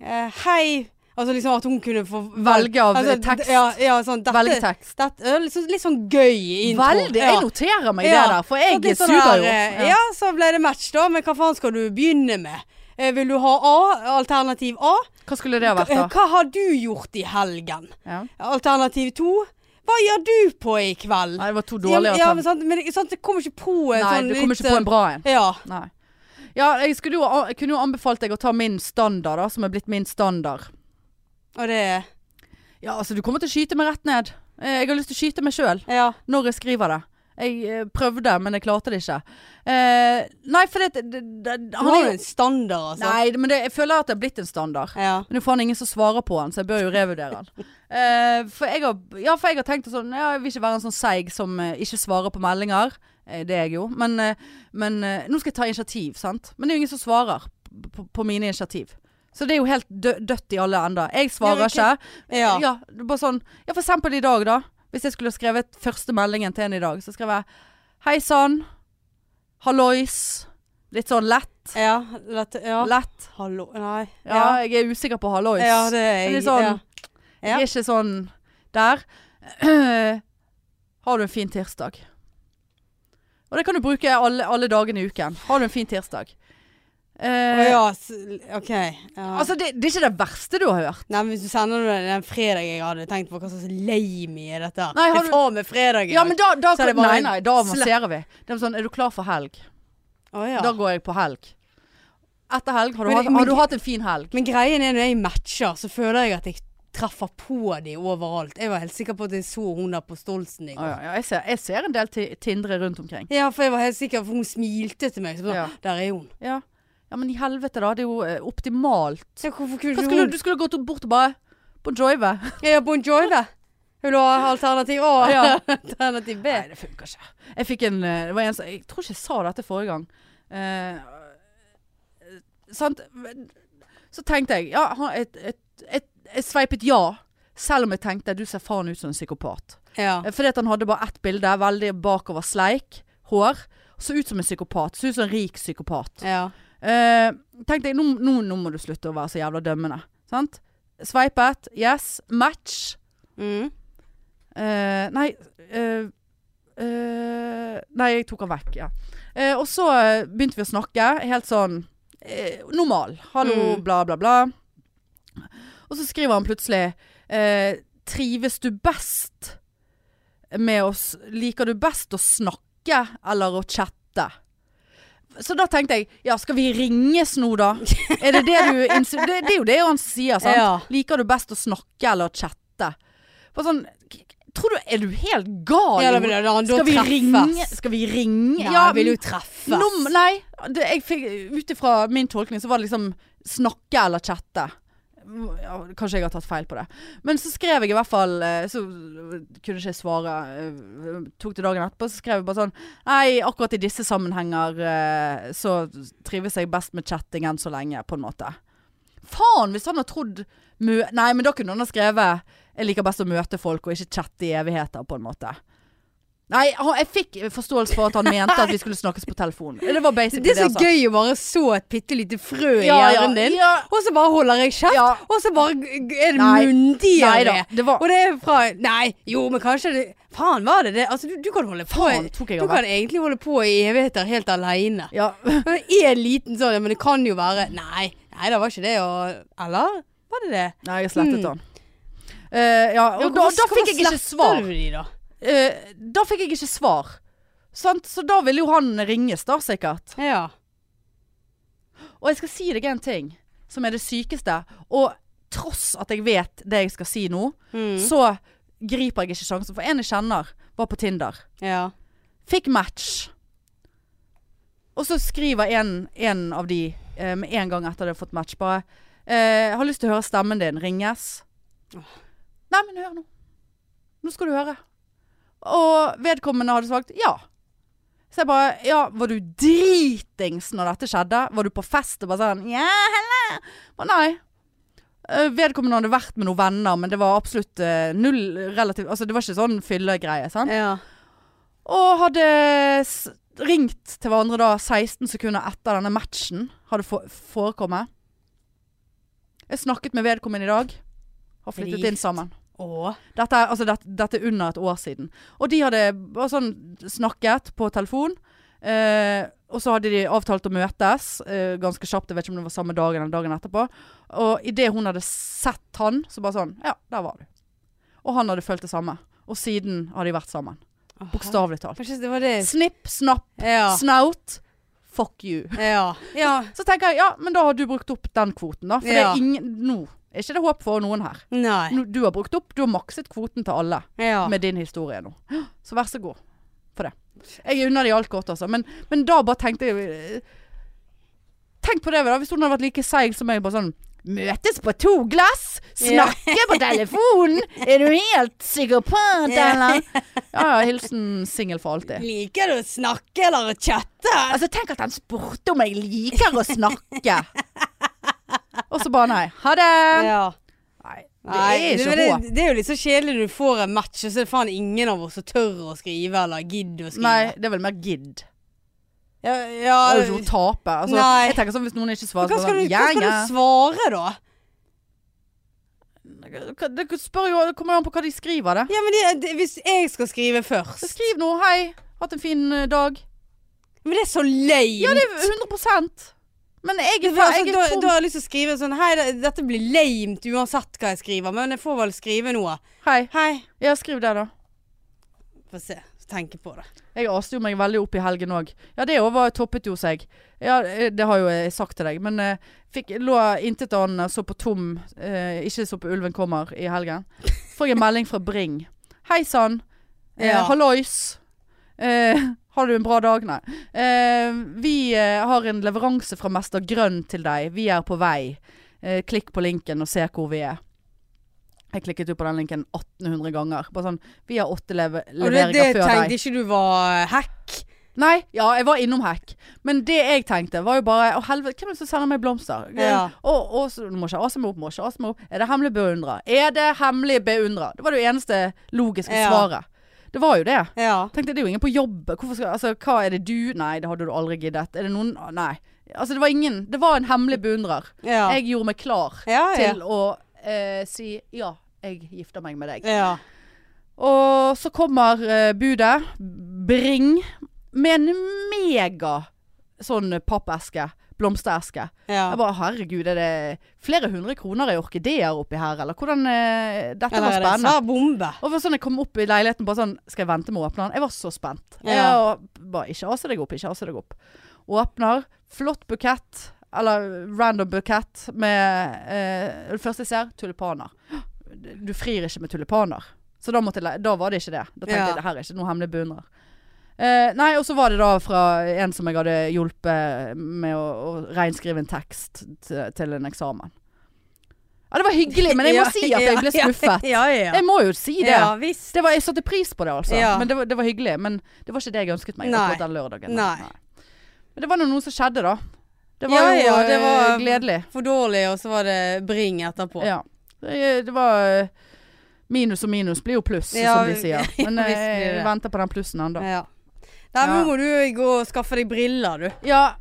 eh, Hei Altså liksom at hun kunne få Velge av altså, tekst. Ja, ja sånn dette, Velge tekst. Dette, ja, litt, sånn, sånn gøy intro. Veldig. Ja. Jeg noterer meg Ja. det der, for jeg er litt sånn suger jo. eh, Ja. så ble det match, da. Men hva faen skal du begynne med? Eh, vil du ha A? Alternativ A? Hva skulle det vært, da? Hva har du gjort i helgen? Ja. Alternativ to. Hva gjør du på i kveld? Nei, det var to dårlige ja, men, sant, men sant, det kommer ikke på en Nei, sånn du kommer litt, ikke på en bra en. Ja. Nei. Ja, jeg, jo, jeg kunne jo anbefalt deg å ta min standard, da, som er blitt min standard. Og det Ja, altså, du kommer til å skyte meg rett ned. Eh, Jeg har lyst til å skyte meg sjøl Ja. når jeg skriver det. Jeg eh, prøvde, men jeg klarte det ikke. Eh, nei, for det, det, det, han har er jo en standard, altså. Nei, men det, jeg føler at det er blitt en standard. Ja. Men det er faen ingen som svarer på den, så jeg bør jo revurdere den. Eh, for, jeg har, ja, for jeg har tenkt sånn ja, Jeg vil ikke være en sånn seig som uh, ikke svarer på meldinger. Uh, det er jeg jo. Men, men nå skal jeg ta initiativ, sant. Men det er jo ingen som svarer på, på, mine initiativ. Så det er jo helt dø dødt i alle ender. Jeg svarer Ja, ikke. Ja. Ja, bare sånn Ja, for eksempel i dag, da. Hvis jeg skulle skrevet første meldingen til en i dag, så skrev jeg Hei sann. Hallois. Litt sånn lett. Ja. Lett, ja. Lett. Hallo Nei. Ja, jeg er usikker på hallois. Ja, det er jeg. litt sånn ja. Jeg er ikke sånn der. Har du en fin tirsdag? Og det kan du bruke alle, alle dagene i uken. Har du en fin tirsdag. Uh, ja, OK. Ja. Altså, det, det er ikke det verste du har hørt. Nei, men Hvis du sender det den fredag jeg hadde tenkt på, hva slags lame er dette? Nei, har det du- er faen meg fredag i Ja, dag. men da, da Så det Nei, nei, da avanserer vi. Det er sånn, er du klar for helg? Oh, ja. Da går jeg på helg. Etter helg, har du, Men- hatt, men- har du hatt en fin helg? Men greien er når jeg matcher, så føler jeg at jeg treffer på de overalt. Jeg var helt sikker på at jeg så hun der på Stolsen i går. ja, ja, jeg, ser, jeg ser en del tindre rundt omkring. Ja, for jeg var helt sikker, for hun smilte til meg. Så bare, Ja. Der er hun. Ja. ja, men i helvete da. Det er jo eh, optimalt. Skulle, hun du skulle gått bort og bare Bon Joive. Er Bon Joive. Vil du ha alternativ A? Ja. alternativ B? Nei, det funker ikke. Jeg fikk en eh, Det var en Jeg tror ikke jeg sa dette forrige gang. Eh, sant? Så tenkte jeg Ja, et, et, et, jeg sveipet ja. Selv om jeg tenkte du ser faen ut som en psykopat. Ja. Eh, Fordi at han hadde bare ett bilde, veldig bakover sleik, hår. Så ut som en psykopat. Så ut som en rik psykopat. ja. Eh, tenkte jeg, nå, nå, nå må du slutte å være så jævla dømmende. Sant? Sveipet. Yes. Match. Mm. Eh, nei eh, eh, Nei, jeg tok han vekk, ja. Eh, og så begynte vi å snakke, helt sånn eh, normal. Hallo, Mm. bla, bla, bla. Og så skriver han plutselig eh, Trives du best med oss Liker du best å snakke eller å chatte? Så da tenkte jeg, ja skal vi ringes nå da? Er det det du det, det er jo det han sier, sant? Ja. Liker du best å snakke eller å chatte? Bare sånn, tror du, er du helt gal? Ja, da vil da, da skal vi ringe? Skal vi ringe? Ja, jeg vil jo treffes. Num- nei, ut ifra min tolkning så var det liksom snakke eller chatte. Ja, kanskje jeg har tatt feil på det. Men så skrev jeg i hvert fall eh, Så kunne ikke jeg svare. eh, Tok det dagen etterpå, så skrev jeg bare sånn Nei, akkurat i disse sammenhenger eh, så trives jeg best med chatting enn så lenge, på en måte. Faen, hvis han har trodd Nei, men da kunne han ha skrevet Jeg liker best å møte folk og ikke chatte i evigheter, på en måte. Nei, jeg fikk forståelse for at han mente at vi skulle snakkes på telefon. Det var basically Det er så gøy å bare så et bitte lite frø i Ja, hjernen din, ja. og så bare holder jeg kjeft, Ja. og så bare er det munndiaré. Det var Og det er fra Nei, jo, men kanskje det Faen, var det det? Altså, du, du kan holde på Faen, Du kan egentlig holde på i evigheter helt aleine. Ja. En liten sånn, men det kan jo være Nei, nei, det var ikke det, og Eller? Var det det? Nei, jeg slettet Mm. den. Eh, ja, og da, da fikk jeg ikke svar. du de, da? Eh, da fikk jeg ikke svar. Sant? Så da ville jo han ringes, da, sikkert. Ja. Og jeg skal si deg en ting som er det sykeste. Og tross at jeg vet det jeg skal si nå, Mm. så griper jeg ikke sjansen. For en jeg kjenner, var på Tinder. ja. Fikk match. Og så skriver en, en av de med um, en gang etter de har fått match, bare eh, 'Har lyst til å høre stemmen din. Ringes?' Nei, men hør nå. Nå skal du høre. Og vedkommende hadde sagt ja. Så jeg bare Ja, var du dritings når dette skjedde? Var du på fest og bare sånn Ja, helle? Bare nei. Eh, Vedkommende hadde vært med noen venner, men det var absolutt eh, null relativt Altså, det var ikke sånn fyllegreie, sant? ja. Og hadde ringt til hverandre da 16 sekunder etter denne matchen hadde forekommet. Jeg snakket med vedkommende i dag. Har flyttet Rikt. inn sammen. Å. Dette er, altså, dette, dette er under et år siden. Og de hadde bare sånn snakket på telefon. Eh, og så hadde de avtalt å møtes eh, ganske kjapt. Jeg vet ikke om det var samme dagen eller dagen etterpå. Og idet hun hadde sett han, så bare sånn Ja, der var du. Og han hadde følt det samme. Og siden har de vært sammen. Bokstavelig talt. Det var det Snipp, snapp, Ja. snout. Fuck you. Ja. ja. Så tenker jeg, ja, men da har du brukt opp den kvoten, da. For det er ingen Nå er ikke det håp for noen her. Nei. Du har brukt opp, du har makset kvoten til alle Ja. med din historie nå. Så vær så god for det. Jeg unner de alt godt, altså. Men, men da bare tenkte jeg eh, Tenk på det, da. Hvis hun hadde vært like seig som meg, bare sånn Møtes på to glass? Snakke på telefonen? Er du helt psykopat, Ja. eller? Ja ja, hilsen singel for alltid. Liker du å snakke eller å chatte? Altså, tenk at han spurte om jeg liker å snakke. Og så bare nei. Ha det! Ja. Nei, det er ikke men det, det er jo litt så kjedelig når du får en match, og så er det faen ingen av oss som tør å skrive eller gidder å skrive. Nei, det er vel mer gidd. Ja, Det er jo ikke å tape. Altså, Nei. jeg tenker sånn Hvis noen ikke svarer, så skal, du, hva skal du svare da? Det spør jo, det kommer jo an på hva de skriver, det. Ja, men de, de, Hvis jeg skal skrive først skriv noe. Hei, hatt en fin eh, dag. Men det er så lame. Ja, det er 100 Men jeg er, altså, jeg da, er tom. da har jeg lyst til å skrive sånn Hei, dette blir lamet uansett hva jeg skriver, men jeg får vel skrive noe. Hei. Hei. Ja, skriv det, da. Få se. Tenke på det. Jeg aste jo meg veldig opp i helgen òg. Ja, det òg var toppet jo seg. Ja, eh, det har jo jeg sagt til deg. Men eh, fikk, lå intetanende, så på tom eh, Ikke så på Ulven kommer i helgen. Får jeg en melding fra Bring. Hei sann. Eh, Ja. Hallois. Eh, har du en bra dag? Nei. Eh, vi eh, har en leveranse fra Mester Grønn til deg. Vi er på vei. Eh, klikk på linken og se hvor vi er. Jeg klikket jo på den linken 1800 ganger. Bare sånn Vi har åtte leve leveringer det, det før deg. tenkte ikke du var eh, hack. Nei, ja, jeg var innom hack. Men det jeg tenkte, var jo bare Å, helvete, hvem er det som sender meg blomster? Ja. Og, og så, må ikke ase meg opp, må ikke ase meg opp. Er det hemmelig beundra? Er det hemmelig beundra? Det var det eneste logiske Ja. svaret. Det var jo det. Ja. Tenkte, det er jo ingen på jobb. Skal, altså, hva er det du Nei, det hadde du aldri giddet. Er det noen Nei. Altså, det var ingen Det var en hemmelig beundrer. Ja. Jeg gjorde meg klar ja, til å eh, si ja, jeg gifter meg med deg. ja. Og så kommer eh, budet. Bring. Med en mega sånn pappeske. Blomstereske. ja. Jeg bare herregud, er det flere hundre kroner i orkideer oppi her, eller hvordan eh, Dette Eller var spennende. svær bombe? Og sånn jeg kom opp i leiligheten bare sånn Skal jeg vente med å åpne den? Jeg var så spent. Ja. Jeg bare Ikke ase deg opp, ikke ase deg opp. Åpner. Flott bukett. Eller random bukett med eh, Det første jeg ser, tulipaner. Du frir ikke med tulipaner. Så da, jeg, da var det ikke det. Da tenkte Ja. jeg det her er ikke noe hemmelig beundrer. Eh, nei, og så var det da fra en som jeg hadde hjulpet med å, å reinskrive en tekst til, til en eksamen. Ja, det var hyggelig, men jeg må si at jeg ble skuffet. Ja, ja. Jeg må jo si det. Det var, jeg satte pris på det, altså. Men det var, det var hyggelig. Men det var ikke det jeg ønsket meg Nei. akkurat den lørdagen. Nei. Men det var nå noe som skjedde, da. Det var Ja, jo ja, det eh, var- gledelig. For dårlig, og så var det bring etterpå. Ja. Det, det var eh, Minus og minus blir jo pluss, som de sier. Men eh, jeg venter på den plussen ennå. Nei, nå må du gå og skaffe deg briller, du. Ja,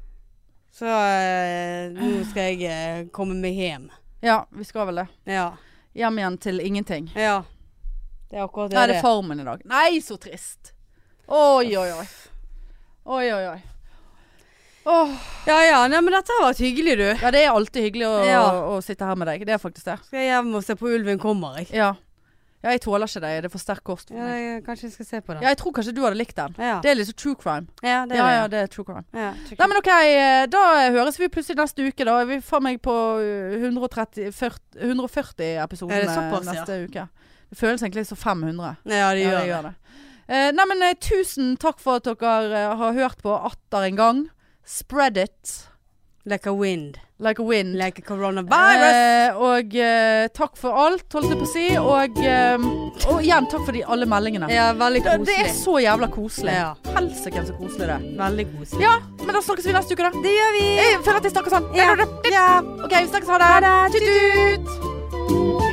Så eh, nå skal jeg eh, komme meg hjem. ja, vi skal vel det. Ja. Hjem igjen til ingenting. ja. Det er akkurat det. Nei, det er Farmen i dag. Nei, så trist. Oi, oi, oi. Oi, oi, oi. Åh, Ja ja, nei, men dette har vært hyggelig, du. ja, det er alltid hyggelig å, Ja. å sitte her med deg. Det er faktisk det. Skal jeg hjem og se på Ulven kommer, jeg. Ja. Ja, jeg tåler ikke det. Det er for sterk kost for Ja, meg. jeg, kanskje jeg skal se på den. Ja, jeg tror kanskje du hadde likt den. Ja, Det er litt så true crime. ja det er Ja, det. ja, det er true crime. Ja, Nei, men ok, eh, da høres vi plutselig neste uke. Da vi får meg på eh, 130, 40, 140 episoder Er ja? neste uke. Det føles egentlig som 500. ja, det Ja, gjør det det. gjør det. Eh, nei, men eh, tusen takk for at dere eh, har hørt på atter en gang. Spread it Like a wind. like a wind. Like a coronavirus. Eh, og eh, takk for alt, holdt jeg på å si. Og, eh, og igjen takk for de, alle meldingene. ja, veldig Det, det er så jævla koselig. Ja. Helsike så koselig det er. Veldig koselig. Ja, men da snakkes vi neste uke, da. Det gjør vi. Jeg føler at jeg snakker sånn. Ja. ja. OK, vi snakkes. Ha det. Ha det. Tut-tut.